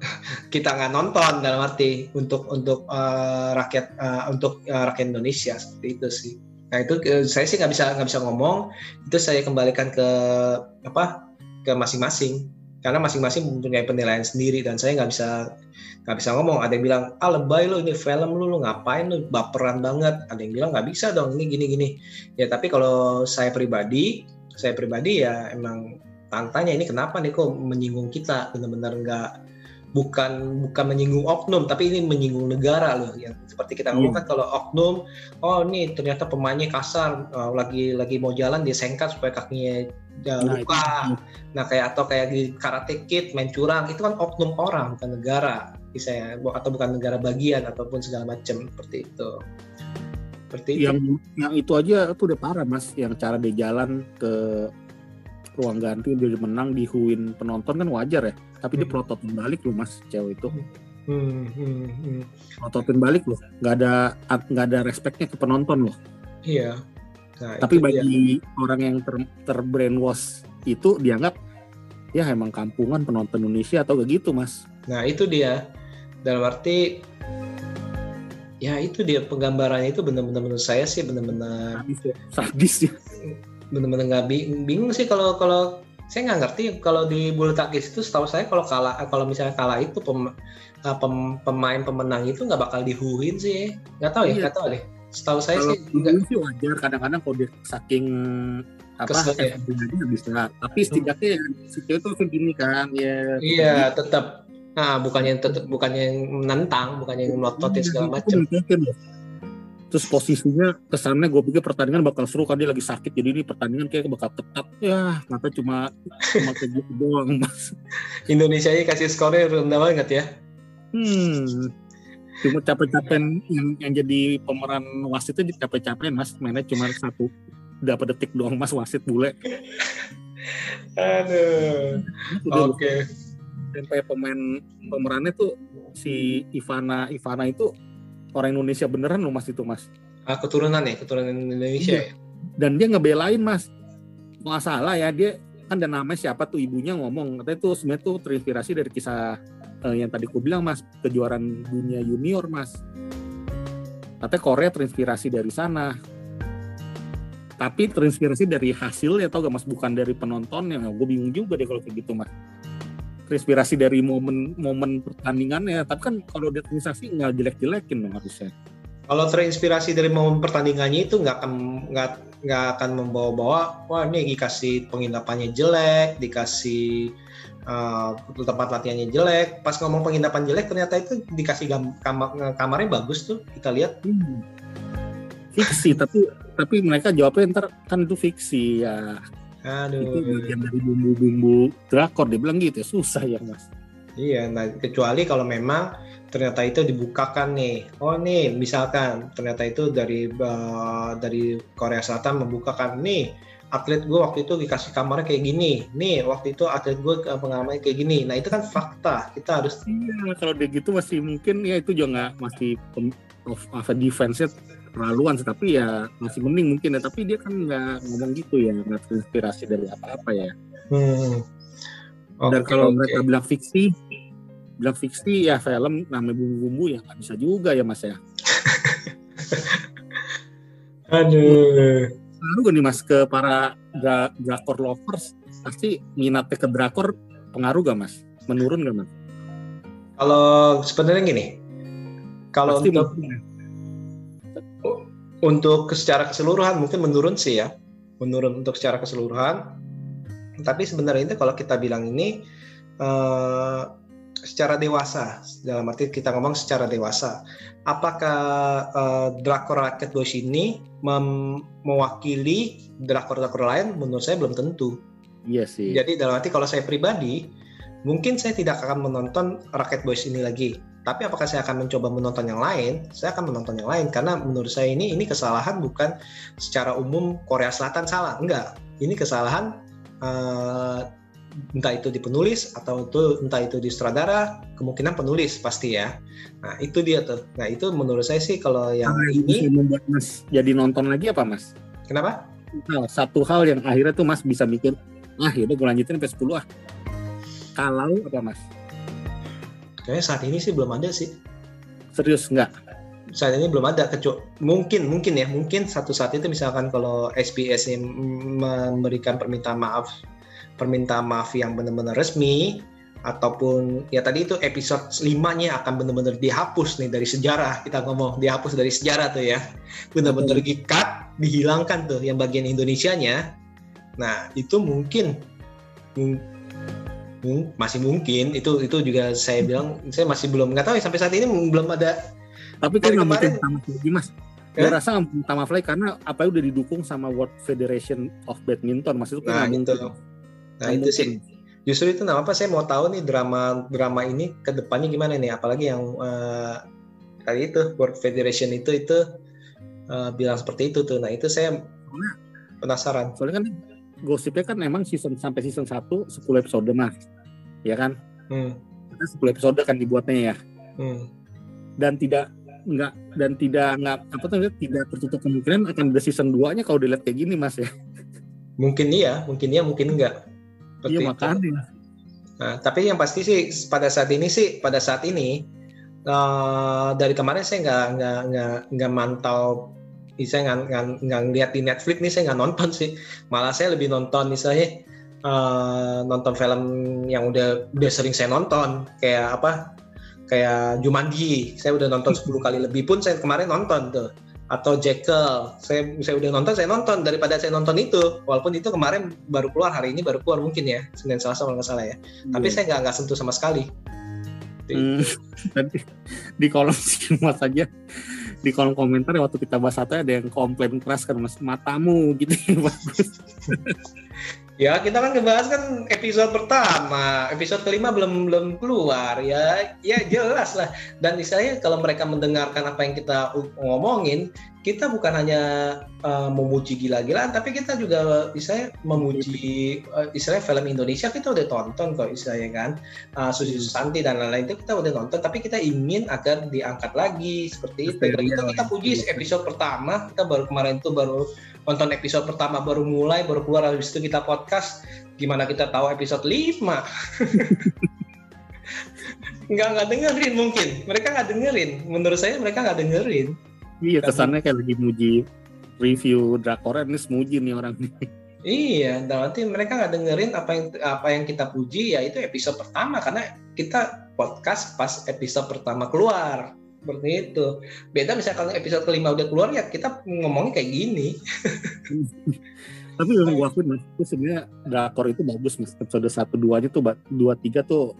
kita nggak nonton dalam arti untuk untuk uh, rakyat uh, untuk uh, rakyat Indonesia seperti itu sih. Nah itu saya sih nggak bisa nggak bisa ngomong. Itu saya kembalikan ke apa ke masing-masing karena masing-masing mempunyai penilaian sendiri dan saya nggak bisa nggak bisa ngomong. Ada yang bilang ah lebay lo ini film lu lu ngapain lu baperan banget. Ada yang bilang nggak bisa dong ini gini gini. Ya tapi kalau saya pribadi saya pribadi ya emang tantanya ini kenapa nih kok menyinggung kita benar-benar nggak bukan bukan menyinggung oknum tapi ini menyinggung negara loh yang seperti kita ngomong kan kalau oknum oh ini ternyata pemainnya kasar uh, lagi lagi mau jalan dia sengkat supaya kakinya ya, Nah, luka. Itu. nah kayak atau kayak di karate kid main curang itu kan oknum orang bukan negara. Bisa ya atau bukan negara bagian ataupun segala macam seperti itu. Seperti itu. Yang yang itu aja tuh udah parah mas. Yang cara dia jalan ke ruang ganti dia menang dihuin penonton kan wajar ya tapi dia Hmm. prototin balik loh mas cewek itu. Hmm, hmm, hmm. prototin balik loh nggak ada nggak ada respectnya ke penonton loh iya. Nah, tapi itu dia. bagi orang yang ter, terbrainwash itu dianggap ya emang kampungan penonton Indonesia atau gak gitu mas. Nah itu dia. Dalam arti ya itu dia penggambarannya itu benar-benar menurut saya sih benar-benar sadis ya. Ya. Benar-benar nggak bingung sih kalau kalau saya nggak ngerti kalau di bulu tangkis itu setahu saya kalau kalah kalau misalnya kalah itu pem, uh, pem- pemain pemenang itu nggak bakal dihuin sih. Nggak tahu ya Iya. nggak tahu deh. Setahu saya kalau sih nggak. Sih wajar kadang-kadang kalau dia saking apa Kesel ya. nggak bisa. Tapi setidaknya ya, si cewek tuh segini kan ya iya tetap nah bukannya tetap bukannya yang menentang bukannya yang melototin segala Itu macam. Terus posisinya kesannya gue pikir pertandingan bakal seru kan dia lagi sakit jadi ini pertandingan kayak bakal ketat ya ternyata cuma cuma kayak gitu doang mas. Indonesia ini kasih skornya rendah banget ya. Hmm. Cuma capek-capek yang, yang jadi pemeran wasit itu capek-capek mas. Mainnya cuma satu dapat detik doang mas wasit bule. Aduh. Oke. Sampai pemain pemerannya tuh si Ivana Ivana itu orang Indonesia beneran loh mas itu mas. Ah, keturunan ya keturunan Indonesia ya. Dan dia ngebelain mas. Nggak salah ya dia kan dan namanya siapa tuh ibunya ngomong katanya tuh sebenarnya tuh terinspirasi dari kisah eh, yang tadi aku bilang mas kejuaraan dunia junior mas. Katanya Korea terinspirasi dari sana. Tapi terinspirasi dari hasilnya tau gak mas? Bukan dari penontonnya. Gue bingung juga deh kalau kayak gitu mas terinspirasi dari momen momen pertandingannya tapi kan kalau dia terinspirasi nggak jelek-jelekin dong harusnya Kalau terinspirasi dari momen pertandingannya itu nggak akan nggak nggak akan membawa-bawa wah ini dikasih penginapannya jelek, dikasih uh, tempat latihannya jelek. Pas ngomong penginapan jelek ternyata itu dikasih kamar kamarnya bagus tuh kita lihat. Hmm. fiksi tapi tapi mereka jawabnya ntar kan itu fiksi ya itu Aduh. bagian dari bumbu-bumbu drakor dia bilang gitu ya susah ya mas Iya, nah kecuali kalau memang ternyata itu dibukakan nih. Oh nih, misalkan ternyata itu dari uh, dari Korea Selatan membukakan nih atlet gue waktu itu dikasih kamarnya kayak gini. Nih waktu itu atlet gue uh, pengalamannya kayak gini. Nah itu kan fakta. Kita harus iya kalau dia gitu masih mungkin ya itu juga nggak masih of, of defense-nya terlaluan sih, tapi ya masih mending mungkin ya tapi dia kan nggak ngomong gitu ya nggak terinspirasi dari apa-apa ya Hmm. dan Oke, kalau oke. mereka bilang fiksi bilang fiksi ya film namanya bumbu-bumbu ya nggak bisa juga ya mas ya Aduh. pengaruh gak nih mas ke para dra- drakor lovers pasti minatnya ke drakor pengaruh gak mas menurun gak mas Kalau sebenarnya gini, kalau pasti untuk. Untuk secara keseluruhan mungkin menurun sih ya, menurun untuk secara keseluruhan. Tapi sebenarnya itu kalau kita bilang ini eh, secara dewasa, dalam arti kita ngomong secara dewasa, apakah eh, drakor rakyat boys ini mem- mewakili drakor-drakor lain? Menurut saya belum tentu. Iya sih. Jadi dalam arti kalau saya pribadi, mungkin saya tidak akan menonton Racket Boys ini lagi. Tapi apakah saya akan mencoba menonton yang lain? Saya akan menonton yang lain karena menurut saya ini ini kesalahan bukan secara umum Korea Selatan salah, enggak. Ini kesalahan eh, entah itu di penulis atau itu entah itu di sutradara, kemungkinan penulis pasti ya. Nah itu dia tuh. Nah itu menurut saya sih kalau yang bisa ini, membuat Mas jadi nonton lagi apa Mas? kenapa? Nah, satu hal yang akhirnya tuh Mas bisa mikir, ah yaudah gue lanjutin sampai 10 ah. Kalau apa Mas? Kayaknya saat ini sih belum ada sih. Serius nggak? saat ini belum ada kecuali mungkin mungkin ya mungkin satu saat itu misalkan kalau SBS ini memberikan permintaan maaf permintaan maaf yang benar-benar resmi ataupun ya tadi itu episode 5-nya akan benar-benar dihapus nih dari sejarah kita ngomong dihapus dari sejarah tuh ya benar-benar di-cut dihilangkan tuh yang bagian Indonesianya nah itu mungkin mung- mung- masih mungkin. Itu itu juga saya bilang saya masih belum nggak tahu ya sampai saat ini belum ada Tapi kan nggak mungkin maaf lagi Mas. Eh? Gue rasa nggak minta maaf lagi karena apa udah didukung sama World Federation of Badminton Mas. Itu kan Nah, itu. Nah Nggak itu sih. justru itu kenapa saya mau tahu nih drama drama ini ke depannya gimana nih? Apalagi yang eh, tadi itu World Federation itu itu eh, bilang seperti itu tuh. Nah itu saya penasaran. Soalnya kan gosipnya kan emang season sampai season 1 10 episode Mas. Ya kan? hmm, Kan 10 episode kan dibuatnya ya. hmm. Dan tidak nggak dan tidak nggak apa tuh tidak tertutup kemungkinan akan ada season 2-nya kalau dilihat kayak gini Mas ya. mungkin iya mungkin iya mungkin enggak Seperti Iya itu. makanya. Nah, tapi yang pasti sih pada saat ini sih pada saat ini eh, dari kemarin saya nggak nggak nggak nggak mantau saya nggak nggak nggak lihat di Netflix nih saya nggak nonton sih. Malah saya lebih nonton misalnya eh, nonton film yang udah udah sering saya nonton. Kayak apa? Kayak Jumanji. Saya udah nonton 10 kali lebih pun saya kemarin nonton tuh. Atau Jekyll saya saya udah nonton saya nonton. Daripada saya nonton itu walaupun itu kemarin baru keluar hari ini baru keluar mungkin ya. Senin Selasa kalau nggak salah ya. Tapi saya nggak nggak sentuh sama sekali. Hmm, di kolom semua saja di kolom komentar ya waktu kita bahas satu ada yang komplain keras kan mas matamu gitu bagus ya kita kan ngebahas kan episode pertama. Episode kelima belum belum keluar. Ya ya jelas lah. Dan istilahnya kalau mereka mendengarkan apa yang kita ngomongin kita bukan hanya uh, memuji gila-gilaan tapi kita juga istilahnya memuji uh, istilahnya film Indonesia kita udah tonton kok istilahnya kan. Uh, Susi Susanti dan lain-lain itu kita udah nonton tapi kita ingin agar diangkat lagi seperti itu. Dan itu kita puji episode pertama. Kita baru kemarin itu baru nonton episode pertama baru mulai baru keluar habis itu kita podcast gimana kita tahu episode 5 nggak nggak dengerin mungkin. Mereka nggak dengerin. Menurut saya mereka nggak dengerin. Iya kesannya kayak lagi muji review drakor ini semuji nih orang Iya, dan nanti mereka nggak dengerin apa yang apa yang kita puji ya itu episode pertama. Karena kita podcast pas episode pertama keluar seperti itu. Beda misalnya kalau episode kelima udah keluar ya kita ngomongnya kayak gini. tapi memang gua akuin mas itu sebenarnya drakor itu bagus mas. Episode satu duanya tuh dua tiga tuh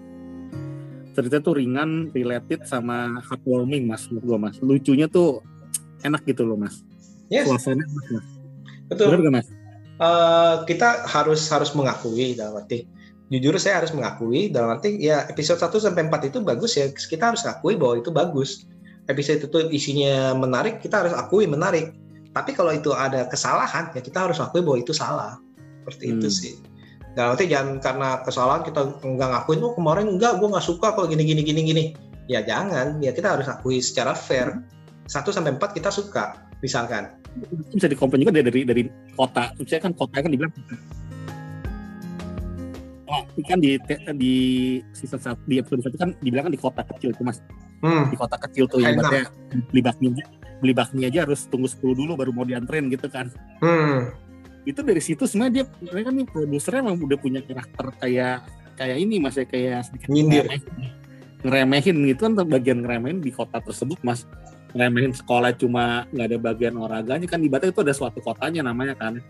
cerita tuh ringan related sama heartwarming mas menurut gua mas. Lucunya tuh enak gitu loh mas. Yes, suasana enak mas. Betul. bener gak mas? Eh, kita harus harus mengakui dalam arti jujur saya harus mengakui dalam arti ya episode 1 sampai 4 itu bagus ya kita harus akui bahwa itu bagus episode itu isinya menarik kita harus akui menarik. Tapi kalau itu ada kesalahan ya kita harus akui bahwa itu salah. Seperti itu Hmm. sih. Dalam arti jangan karena kesalahan kita nggak ngakuin oh kemarin enggak gue nggak suka kalau gini gini gini gini. Ya jangan ya kita harus akui secara fair. 1 sampai 4 kita suka misalkan. Itu bisa dikomplain juga dari dari, dari kota. Misalnya kan kota kan dibilang Oh, kan di di season satu di episode satu kan dibilang kan di kota kecil itu mas hmm. di kota kecil tuh ibaratnya beli bakmi beli bakmi aja harus tunggu 10 dulu baru mau dianterin gitu kan Hmm. itu dari situ sebenarnya dia mereka nih produsernya emang udah punya karakter kayak kayak ini mas ya kayak sedikit Nyindir. ngeremehin, gitu kan bagian ngeremehin di kota tersebut mas ngeremehin sekolah cuma nggak ada bagian olahraganya kan ibaratnya itu ada suatu kotanya namanya kan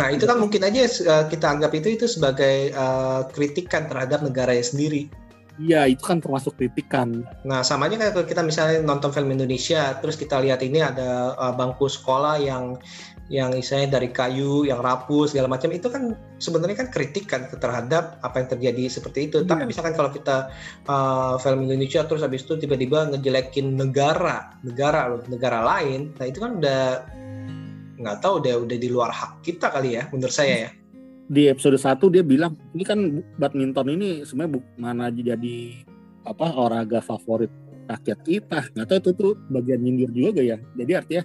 Nah, itu kan mungkin aja uh, kita anggap itu itu sebagai uh, kritikan terhadap negaranya sendiri. Iya itu kan termasuk kritikan Nah, sama aja kayak kita misalnya nonton film Indonesia, terus kita lihat ini ada uh, bangku sekolah yang yang istilahnya dari kayu, yang rapuh segala macam itu kan sebenarnya kan kritikan terhadap apa yang terjadi seperti itu. Iya. Tapi misalkan kalau kita uh, film Indonesia terus habis itu tiba-tiba ngejelekin negara, negara loh, negara lain, nah itu kan udah nggak tahu udah udah di luar hak kita kali ya, menurut saya ya. Di episode 1 dia bilang ini kan badminton ini sebenarnya mana jadi apa olahraga favorit rakyat kita. Nggak tahu itu tuh bagian nyindir juga ya? Jadi artinya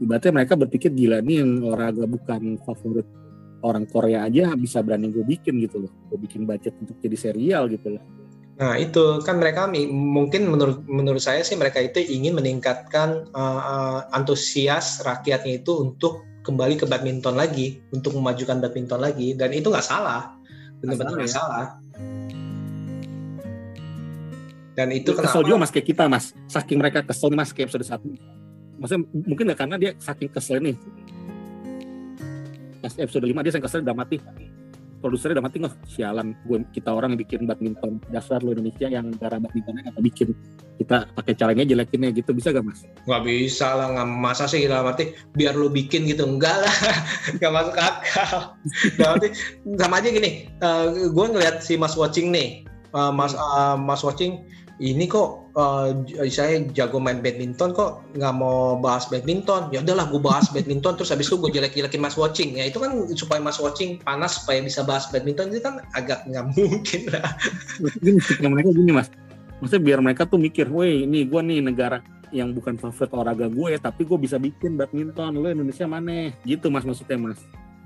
ibaratnya mereka berpikir gila nih yang olahraga bukan favorit orang Korea aja bisa berani gue bikin gitu loh. Gue bikin budget untuk jadi serial gitu loh. Nah itu kan mereka mungkin menurut menurut saya sih mereka itu ingin meningkatkan uh, uh, antusias rakyatnya itu untuk kembali ke badminton lagi, untuk memajukan badminton lagi dan itu nggak salah, benar-benar nggak salah. Dan itu kesel kenapa? juga mas kayak kita mas. Saking mereka kesel mas kayak episode satu. Maksudnya mungkin nggak karena dia saking kesel nih. Pas episode 5 dia saking kesel udah mati produsernya udah mati nggak? Sialan. Gue kita orang yang bikin badminton dasar lo Indonesia yang negara badmintonnya kata bikin. Kita pakai caranya jelekinnya gitu. Bisa gak mas? Nggak bisa lah nggak masa sih dalam arti biar lu bikin gitu enggak lah. Nggak masuk akal. Dalam arti sama aja gini. Gue ngeliat si Mas Watching nih. Uh, Mas uh, Mas Watching ini kok uh, saya jago main badminton kok nggak mau bahas badminton. Ya udahlah gue bahas badminton terus habis itu gue jelek-jelekin Mas Watching. Ya itu kan supaya Mas Watching panas supaya bisa bahas badminton itu kan agak nggak mungkin lah. Musiknya mereka gini mas. Maksudnya biar mereka tuh mikir woi ini gue nih negara yang bukan favorit olahraga gue tapi gue bisa bikin badminton. Lo Indonesia mana? Gitu mas maksudnya mas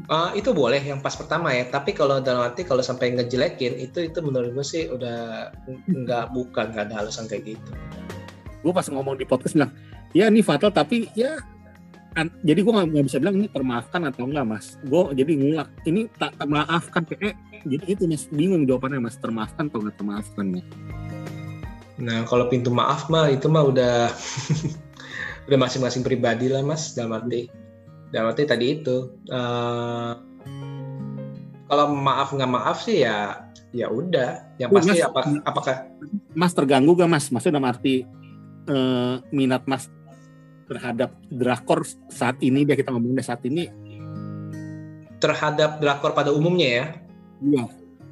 Uh, itu boleh yang pas pertama ya, tapi kalau dalam arti kalau sampai ngejelekin itu itu menurut gue sih udah nggak bukan nggak ada alasan kayak gitu. gue pas ngomong di podcast bilang ya ini fatal tapi ya an- jadi gue nggak bisa bilang ini termaafkan atau enggak mas? Gue jadi ngulak ini tak termaafkan kayak jadi itu mas bingung jawabannya mas termaafkan atau nggak termaafkan ya Nah kalau pintu maaf mah itu mah udah udah masing-masing pribadi lah mas dalam arti dalam arti tadi itu uh, kalau maaf nggak maaf sih ya ya udah. Yang Oh, pasti Mas. apa, apakah? Mas terganggu gak mas? Maksudnya dalam arti eh, minat mas terhadap drakor saat ini dia kita ngomongin saat ini? Terhadap drakor pada umumnya ya? Iya.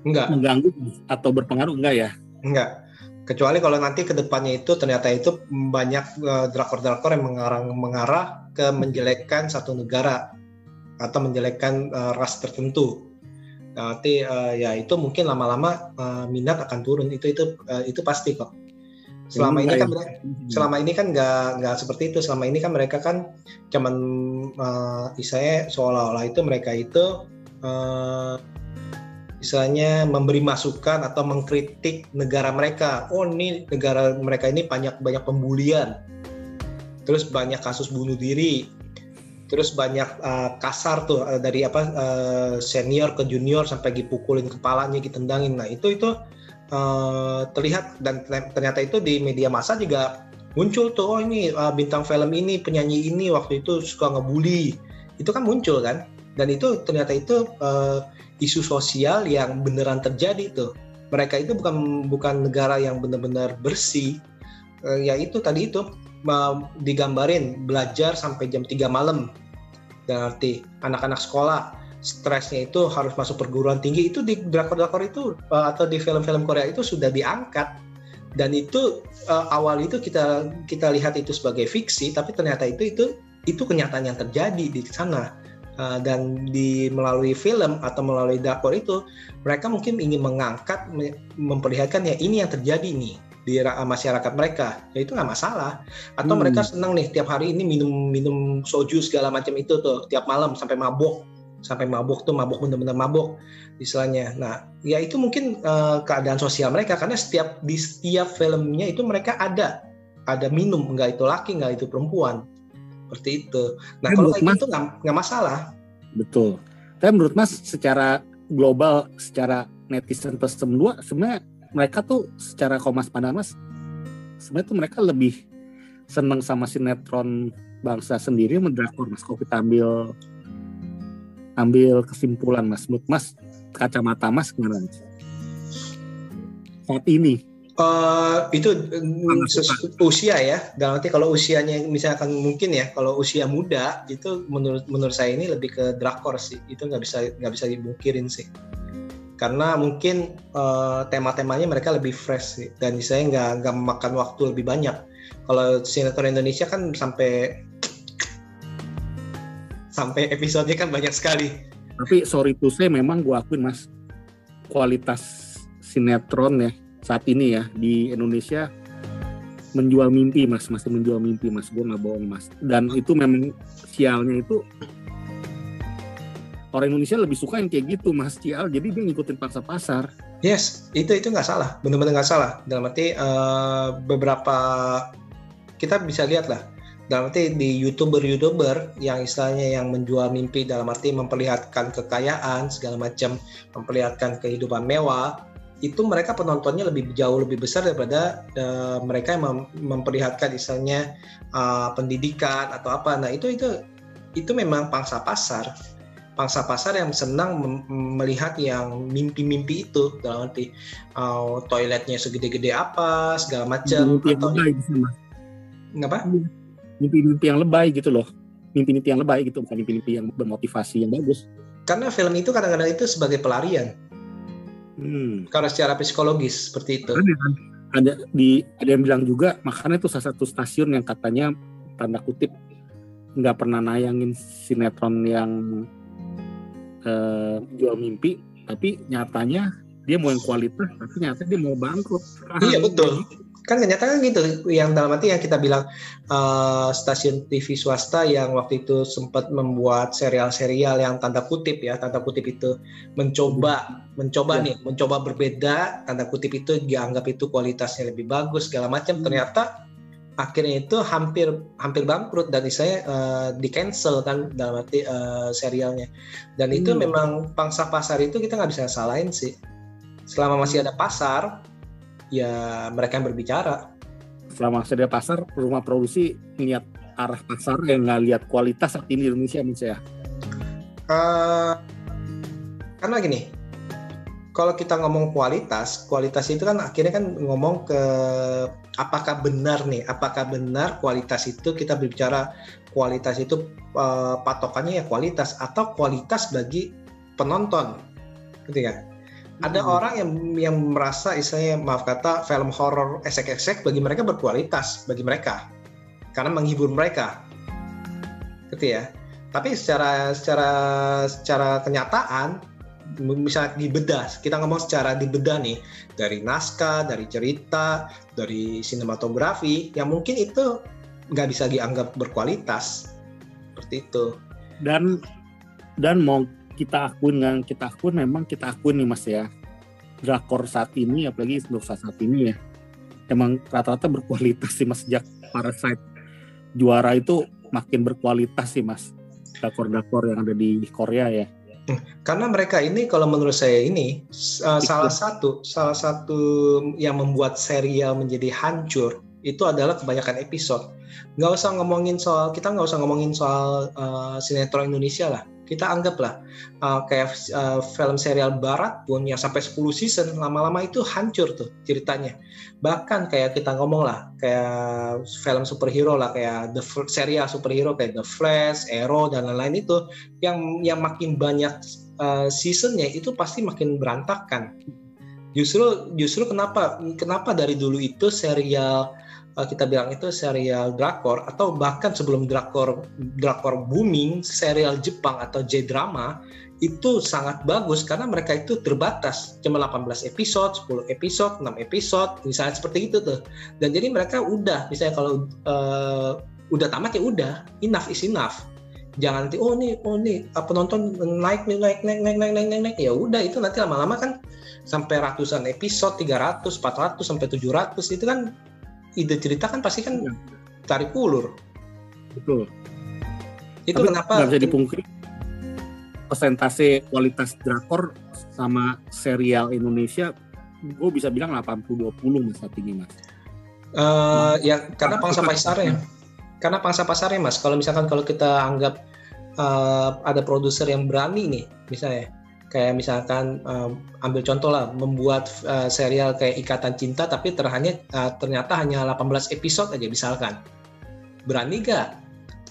Enggak mengganggu atau berpengaruh? Enggak ya? Enggak. Kecuali kalau nanti ke depannya itu ternyata itu banyak eh, drakor-drakor yang mengarah mengarah ke menjelekkan satu negara atau menjelekkan eh, ras tertentu. Nanti eh, ya itu mungkin lama-lama eh, minat akan turun itu itu eh, itu pasti kok. Selama ini kan mereka- selama ini kan nggak nggak seperti itu. Selama ini kan mereka kan cuman istilahnya seolah-olah itu mereka itu eh, misalnya memberi masukan atau mengkritik negara mereka. Oh ini negara mereka ini banyak banyak pembulian, terus banyak kasus bunuh diri, terus banyak uh, kasar tuh uh, dari apa uh, senior ke junior sampai dipukulin kepalanya, ditendangin. Nah itu itu uh, terlihat dan ternyata itu di media massa juga muncul tuh. Oh ini uh, bintang film ini penyanyi ini waktu itu suka ngebully. Itu kan muncul kan. Dan itu ternyata itu uh, isu sosial yang beneran terjadi tuh. Mereka itu bukan bukan negara yang benar-benar bersih. Eh, ya itu tadi itu digambarin belajar sampai jam 3 malam. Dan arti anak-anak sekolah stresnya itu harus masuk perguruan tinggi itu di drakor-drakor itu eh, atau di film-film Korea itu sudah diangkat dan itu eh, awal itu kita kita lihat itu sebagai fiksi tapi ternyata itu itu itu kenyataan yang terjadi di sana Uh, dan di melalui film atau melalui drakor itu mereka mungkin ingin mengangkat me- memperlihatkan ya ini yang terjadi nih di ra- masyarakat mereka. Ya itu nggak masalah. Atau Hmm. mereka senang nih tiap hari ini minum minum soju segala macam itu tuh tiap malam sampai mabuk. Sampai mabuk tuh mabuk bener-bener mabuk istilahnya. Nah ya itu mungkin uh, keadaan sosial mereka karena setiap di setiap filmnya itu mereka ada ada minum nggak itu laki nggak itu perempuan seperti itu. Nah kalau kayak Mas- gitu nggak masalah. Betul. Tapi menurut mas secara global secara netizen plus semua sebenarnya mereka tuh secara komas pandang mas sebenarnya tuh mereka lebih seneng sama sinetron bangsa sendiri sama drakor mas. Kalau kita ambil ambil kesimpulan mas. Menurut mas kacamata mas gimana saat ini Eh, itu mm, usia ya. Dalam arti kalau usianya misalkan mungkin ya, kalau usia muda itu menurut menurut saya ini lebih ke drakor sih. Itu nggak bisa nggak bisa dimungkirin sih. Karena mungkin eh, tema-temanya mereka lebih fresh sih dan saya nggak nggak memakan waktu lebih banyak. Kalau sinetron Indonesia kan sampai sampai episodenya kan banyak sekali. tapi sorry to say memang gua akuin mas kualitas sinetron ya saat ini ya di Indonesia menjual mimpi mas. Masih menjual mimpi mas. Gue nggak bohong mas. Dan itu memang sialnya itu orang Indonesia lebih suka yang kayak gitu mas. Sial jadi dia ngikutin pangsa pasar. Yes, itu itu nggak salah, benar-benar nggak salah. Dalam arti eh, beberapa kita bisa lihat lah. Dalam arti di youtuber-youtuber yang istilahnya yang menjual mimpi dalam arti memperlihatkan kekayaan segala macam, memperlihatkan kehidupan mewah, itu mereka penontonnya lebih jauh lebih besar daripada eh, mereka yang mem- memperlihatkan istilahnya eh, pendidikan atau apa. Nah itu itu itu memang pangsa pasar. Pangsa pasar yang senang melihat yang mimpi-mimpi itu. Dalam arti uh, toiletnya segede-gede apa segala macam mimpi yang atau lebay gitu mas. Apa mimpi-mimpi yang lebay gitu loh. Mimpi-mimpi yang lebay gitu bukan mimpi-mimpi yang bermotivasi yang bagus. Karena film itu kadang-kadang itu sebagai pelarian hmm. kalau secara psikologis seperti itu. Ada ada di ada yang bilang juga makanya itu salah satu stasiun yang katanya tanda kutip nggak pernah nayangin sinetron yang eh, jual mimpi tapi nyatanya dia mau yang kualitas tapi nyata dia mau bangkrut. Iya betul kan kenyataan gitu yang dalam arti yang kita bilang uh, stasiun TV swasta yang waktu itu sempat membuat serial-serial yang tanda kutip ya tanda kutip itu mencoba mencoba Ya. nih mencoba berbeda tanda kutip itu dianggap itu kualitasnya lebih bagus segala macam. Ternyata akhirnya itu hampir hampir bangkrut dan saya uh, di cancel kan dalam arti uh, serialnya. Dan itu Hmm. memang pangsa pasar itu kita nggak bisa salahin sih. Selama masih ada pasar ya mereka yang berbicara. selama sedia pasar rumah produksi lihat arah pasar yang nggak lihat kualitas saat ini di Indonesia menurut saya Eh, karena gini, kalau kita ngomong kualitas, kualitas itu kan akhirnya kan ngomong ke apakah benar nih, apakah benar kualitas itu kita berbicara kualitas itu eh, patokannya ya kualitas atau kualitas bagi penonton, gitu kan? Ada Hmm. orang yang yang merasa istilahnya maaf kata film horor esek-esek bagi mereka berkualitas bagi mereka karena menghibur mereka, gitu ya. Tapi secara secara secara kenyataan misalnya dibedah, kita ngomong secara dibedah nih dari naskah, dari cerita, dari sinematografi, yang mungkin itu nggak bisa dianggap berkualitas seperti itu. dan dan mau kita akuin kan. Kita akuin memang kita akuin nih mas ya. Drakor saat ini apalagi untuk saat saat ini ya. Emang rata-rata berkualitas sih mas sejak Parasite juara itu makin berkualitas sih mas. Drakor-drakor yang ada di Korea ya. Karena mereka ini kalau menurut saya ini uh, salah satu salah satu yang membuat serial menjadi hancur itu adalah kebanyakan episode. Nggak usah ngomongin soal kita nggak usah ngomongin soal uh, sinetron Indonesia lah. Kita anggaplah uh, kayak uh, film serial Barat pun yang sampai 10 season lama-lama itu hancur tuh ceritanya. Bahkan kayak kita ngomong lah kayak film superhero lah kayak the serial superhero kayak The Flash, Arrow dan lain-lain itu yang yang makin banyak uh, seasonnya itu pasti makin berantakan. Justru justru kenapa kenapa dari dulu itu serial kita bilang itu serial drakor atau bahkan sebelum drakor drakor booming serial Jepang atau J drama itu sangat bagus karena mereka itu terbatas cuma 18 episode, 10 episode, 6 episode misalnya seperti itu tuh. Dan jadi mereka udah misalnya kalau uh, udah tamat ya udah enough is enough jangan nanti oh nih oh nih uh, penonton naik nih naik naik naik naik naik naik, naik. ya udah itu nanti lama-lama kan sampai ratusan episode 300 400 sampai 700 itu kan ide cerita kan pasti kan tarik ulur. Betul. Itu Tapi kenapa nggak bisa dipungkiri persentase kualitas drakor sama serial Indonesia gue bisa bilang 80-20 mas saat ini mas. Eh, ya karena pangsa pasarnya. Karena pangsa pasarnya mas. Kalau misalkan kalau kita anggap eh, ada produser yang berani nih, misalnya kayak misalkan eh, ambil contoh lah, membuat eh, serial kayak Ikatan Cinta, tapi terhanya eh, ternyata hanya 18 episode aja misalkan. Berani gak?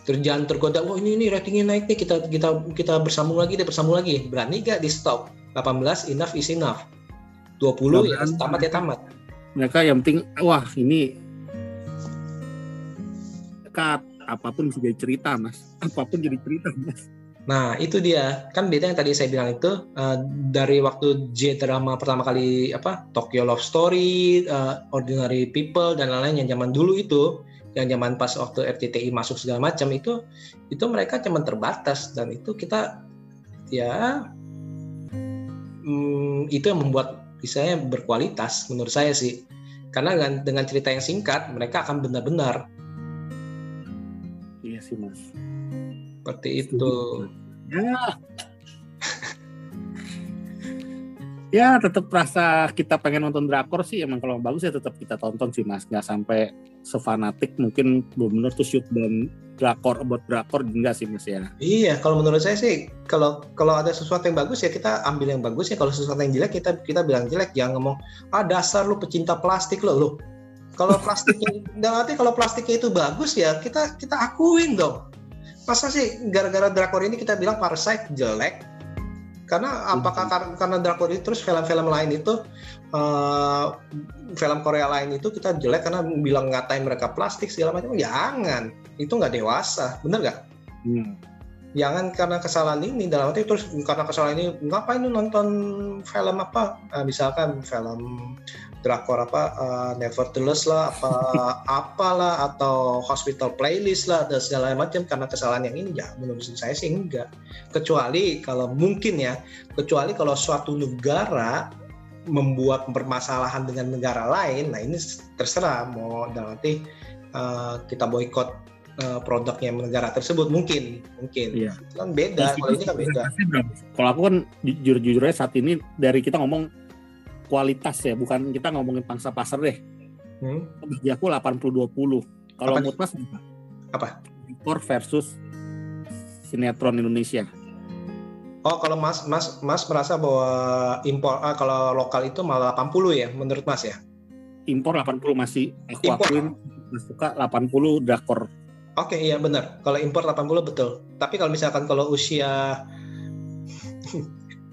Terus jangan tergoda, wah ini ini ratingnya naik nih, kita kita kita bersambung lagi deh, bersambung lagi. Berani gak di stop? 18 enough is enough. 20 ya tamat ya tamat. mereka yang penting wah ini cut apa pun jadi cerita mas apa pun jadi cerita mas Nah, itu dia. Kan beda yang tadi saya bilang itu eh, dari waktu J drama pertama kali apa Tokyo Love Story, eh, Ordinary People dan lain-lain yang zaman dulu itu, yang zaman pas waktu RCTI masuk segala macam itu itu mereka cuman terbatas dan itu kita ya hmm, itu yang membuat misalnya berkualitas menurut saya sih. Karena dengan, dengan cerita yang singkat mereka akan benar-benar iya sih mas seperti itu. ya ya tetap rasa kita pengen nonton drakor sih emang kalau bagus ya tetap kita tonton sih mas nggak sampai sefanatik mungkin benar-benar tuh shoot dan drakor buat drakor enggak sih mas ya Iya, kalau menurut saya sih kalau kalau ada sesuatu yang bagus ya kita ambil yang bagus ya. Kalau sesuatu yang jelek kita kita bilang jelek. Jangan ngomong ah dasar lu pecinta plastik lo lu. Kalau plastiknya, dan nanti kalau plastiknya itu bagus ya kita kita akuin dong. Masa sih gara-gara drakor ini kita bilang Parasite jelek? Karena apakah kar- karena drakor itu terus film-film lain itu eh, film Korea lain itu kita jelek karena bilang ngatain mereka plastik segala macam? Jangan, itu nggak dewasa, bener nggak? hmm. jangan karena kesalahan ini dalam arti terus karena kesalahan ini ngapain lu nonton film apa Eh, misalkan film drakor apa eh, Nevertheless lah apa apalah atau Hospital Playlist lah dan segala macam karena kesalahan yang ini ya menurut saya sih enggak. Kecuali kalau mungkin ya kecuali kalau suatu negara membuat permasalahan dengan negara lain nah ini terserah mau dalam arti eh, kita boykot eh, produknya negara tersebut mungkin mungkin. Iya. Kan beda kalau ini kan beda. Kalau aku kan jujur jujurnya saat ini dari kita ngomong kualitas ya, bukan kita ngomongin pangsa pasar deh. Hmm? Bagi aku 80-20. Kalau menurut Mas? Apa? Impor versus sinetron Indonesia. oh kalau mas mas mas merasa bahwa impor ah, kalau lokal itu malah 80 ya menurut mas ya Impor 80 masih aku Impor. akuin Mas suka 80 drakor. oke iya benar kalau impor 80 betul tapi kalau misalkan kalau usia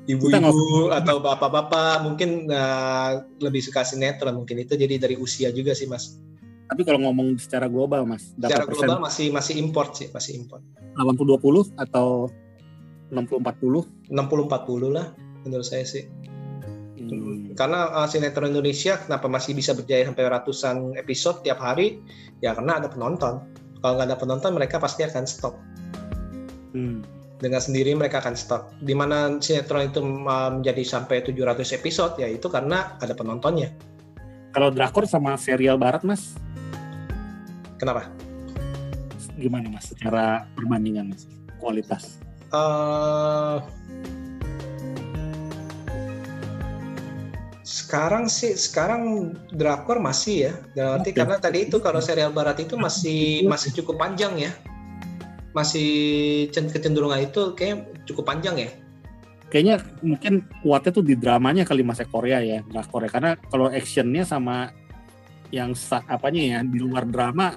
ibu-ibu atau bapak-bapak mungkin eh, lebih suka sinetron mungkin itu jadi dari usia juga sih mas Tapi kalau ngomong secara global Mas, secara persen? global masih masih import sih masih import 80-20 atau 60-40? 60-40 lah menurut saya sih Hmm. karena uh, sinetron Indonesia kenapa masih bisa berjaya sampai ratusan episode tiap hari ya karena ada penonton kalau nggak ada penonton mereka pasti akan stop Hmm. Dengan sendiri mereka akan stop di mana sinetron itu uh, menjadi sampai 700 episode ya itu karena ada penontonnya Kalau drakor sama serial barat Mas, kenapa gimana Mas secara perbandingan Mas? Kualitas. Eh, sekarang sih sekarang drakor masih ya dalam arti Oke. karena tadi itu kalau serial barat itu masih masih cukup panjang ya masih cen- kecenderungan itu kayak cukup panjang ya Kayaknya mungkin kuatnya tuh di dramanya kali Mas ya, Korea ya, drakor ya. Karena kalau actionnya sama yang apanya ya di luar drama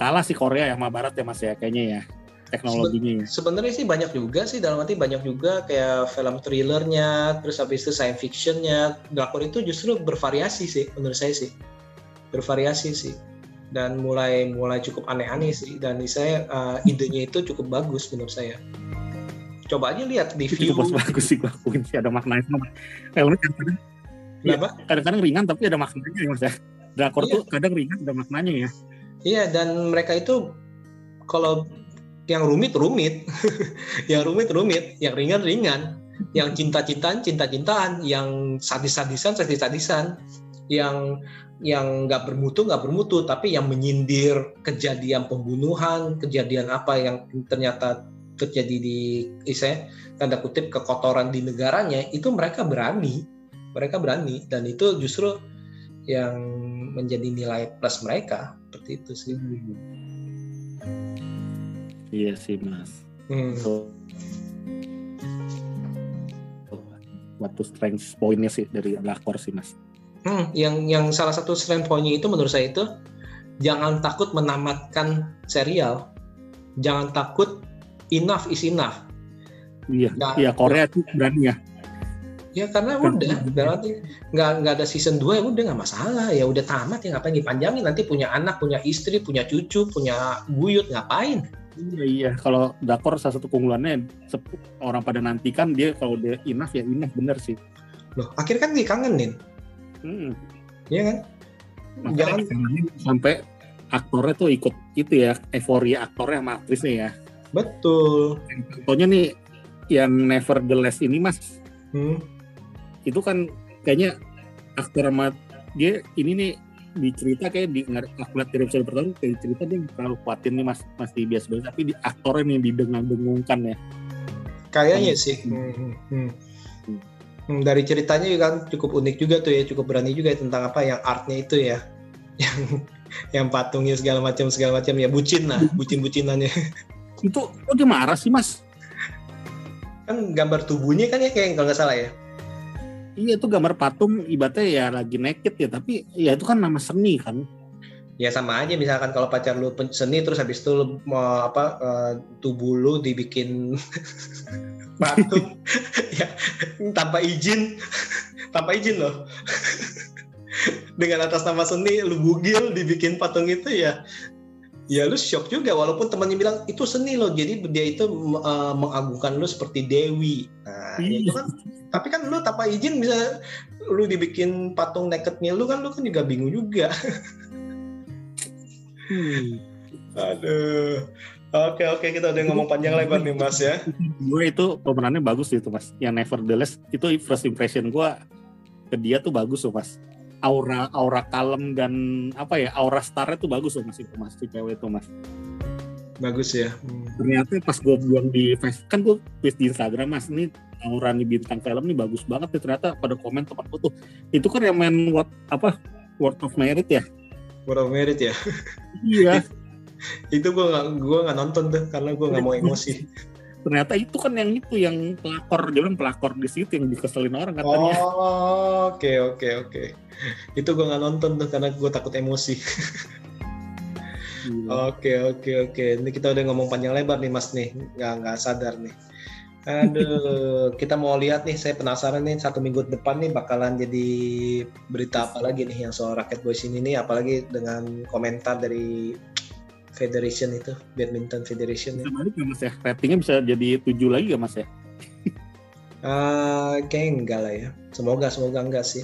kalah sih Korea ya sama Barat ya Mas ya kayaknya ya teknologinya ya. sebenarnya sih banyak juga sih dalam arti banyak juga kayak film thrillernya terus habis itu science fictionnya drakor itu justru bervariasi sih menurut saya sih bervariasi sih dan mulai mulai cukup aneh-aneh sih. Dan saya uh, idenya itu cukup bagus menurut saya. Coba aja lihat di Itu view. cukup bagus sih akuin sih ada maknanya. Filmnya kadang-kadang Kenapa? kadang-kadang ringan tapi ada maknanya ya Mas ya. Drakor Iya. tuh kadang ringan ada maknanya ya. Iya dan mereka itu kalau yang rumit rumit, yang rumit rumit, yang ringan ringan, yang cinta cintaan cinta cintaan, yang sadis sadisan sadis sadisan, yang yang nggak bermutu nggak bermutu, tapi yang menyindir kejadian pembunuhan, kejadian apa yang ternyata terjadi di saya tanda kutip kekotoran di negaranya itu mereka berani, mereka berani dan itu justru yang menjadi nilai plus mereka seperti itu sih. Iya sih mas. Hmm. So, waktu strength pointnya sih dari Lakor sih mas. Hmm, yang yang salah satu strength point-nya itu menurut saya itu jangan takut menamatkan serial. Jangan takut enough is enough. Iya, Nggak- iya Korea tuh berani ya. Ya karena udah berarti nggak nggak ada season 2 ya udah nggak masalah ya udah tamat ya ngapain dipanjangin nanti punya anak punya istri punya cucu punya buyut ngapain Iya, iya. Kalau Dakor salah satu keunggulannya orang pada nantikan dia kalau dia enough ya enough bener sih. loh akhirnya kan dikangenin Hmm. ya kan Makanya Jangan- sampai aktornya tuh ikut itu ya euforia aktornya sama aktrisnya ya. betul Contohnya nih yang Nevertheless ini mas hmm. itu kan kayaknya aktor sama dia ini nih di cerita kayak di aku lihat dari episode pertama kayak cerita dia terlalu kuatin nih mas masih biasa-biasa tapi di aktornya nih didengang-dengungkan ya kayaknya sih Hmm, hmm. Hmm, dari ceritanya juga kan cukup unik juga tuh ya cukup berani juga ya tentang apa yang artnya itu ya. Yang yang patungnya segala macam segala macam ya bucin lah bucin bucinannya itu kok dia marah sih mas. Kan gambar tubuhnya kan ya kayak kalau nggak salah ya? Iya itu gambar patung ibaratnya ya lagi naked ya tapi ya itu kan nama seni kan. Ya sama aja misalkan kalau pacar lu seni terus habis itu lu mau apa eh, tubuh lu dibikin patung ya tanpa izin. Tanpa izin loh. Dengan atas nama seni lu bugil dibikin patung itu ya. Ya lu shock juga walaupun temannya bilang itu seni loh. Jadi dia itu eh, mengagungkan lu seperti dewi. Nah ya itu kan tapi kan lu tanpa izin bisa lu dibikin patung nakednya lu kan lu kan juga bingung juga. Aduh. Oke oke kita udah ngomong panjang lebar nih Mas ya. gue itu pemerannya bagus itu mas yang Nevertheless itu first impression gue ke dia tuh bagus tuh mas aura aura kalem dan apa ya aura starnya tuh bagus tuh mas itu mas si cewek itu mas Bagus ya. ternyata pas gue bilang di Facebook kan gue tulis di Instagram mas ini aura nih bintang film nih bagus banget nih ternyata pada komen tempat tuh itu kan yang main what apa Word of Merit ya Word of Merit ya. iya Itu gua nggak gua nggak nonton tuh karena gua nggak mau emosi. ternyata itu kan yang itu yang pelakor dia bilang pelakor di situ yang dikeselin orang katanya Oh oke oke oke. Itu gua nggak nonton tuh karena gua takut emosi. Oke oke oke. Ini kita udah ngomong panjang lebar nih Mas nih. Nggak nggak sadar nih. Aduh, kita mau lihat nih. Saya penasaran nih satu minggu depan nih bakalan jadi berita apa lagi nih yang soal Racket Boys ini nih. Apalagi dengan komentar dari Federation itu, Badminton Federation. bisa Ya. balik nggak mas ya ratingnya bisa jadi tujuh lagi gak mas ya Ah, kayaknya enggak lah ya. Semoga semoga enggak sih.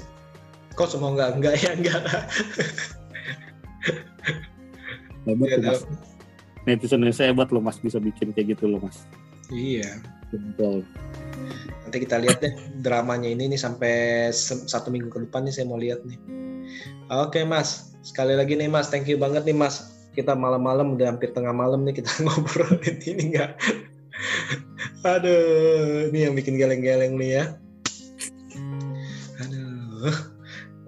Kok semoga enggak ya enggak lah. hebat tuh mas netizen Indonesia hebat loh mas bisa bikin kayak gitu loh mas Iya. betul Nanti kita lihat deh dramanya ini nih sampai satu minggu ke depan nih saya mau lihat nih. Oke mas, sekali lagi nih mas, thank you banget nih mas. Kita malam-malam udah hampir tengah malam nih kita ngobrolin ini enggak. Aduh, ini yang bikin geleng-geleng nih ya. Aduh.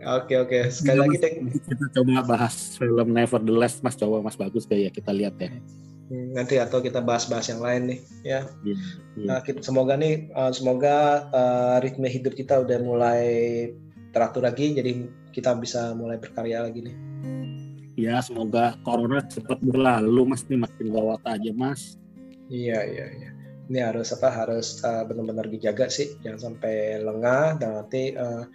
Oke oke, sekali lagi Nanti kita coba bahas film Nevertheless mas coba mas bagus kayak kita lihat ya Hmm, nanti atau kita bahas-bahas yang lain nih ya. Iya. Nah, kita, semoga nih uh, semoga uh, ritme hidup kita udah mulai teratur lagi jadi kita bisa mulai berkarya lagi nih. Ya semoga corona cepat berlalu mas. Nih makin gawat aja mas. Iya iya iya. Ini harus apa harus uh, benar-benar dijaga sih. Jangan sampai lengah dan nanti uh,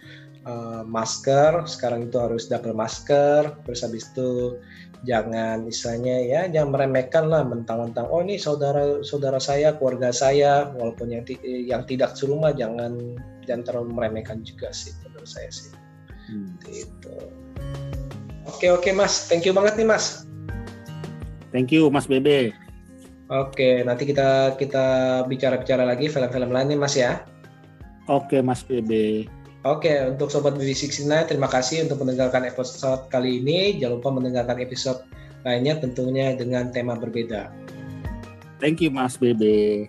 uh, masker. Sekarang itu harus double masker. Terus habis itu jangan misalnya ya jangan meremehkan lah mentang-mentang oh ini saudara saudara saya keluarga saya. Walaupun yang yang tidak serumah jangan jangan terlalu meremehkan juga sih menurut saya sih. Hmm. gitu oke oke mas thank you banget nih mas thank you mas Bebe oke nanti kita kita bicara-bicara lagi film-film lain nih mas ya oke mas Bebe Oke, untuk Sobat BB69, terima kasih untuk mendengarkan episode kali ini. Jangan lupa mendengarkan episode lainnya tentunya dengan tema berbeda. thank you mas Bebe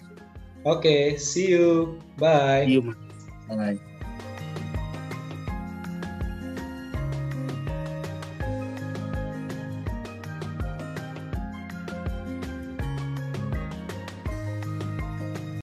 Oke, see you. Bye. see you mas bye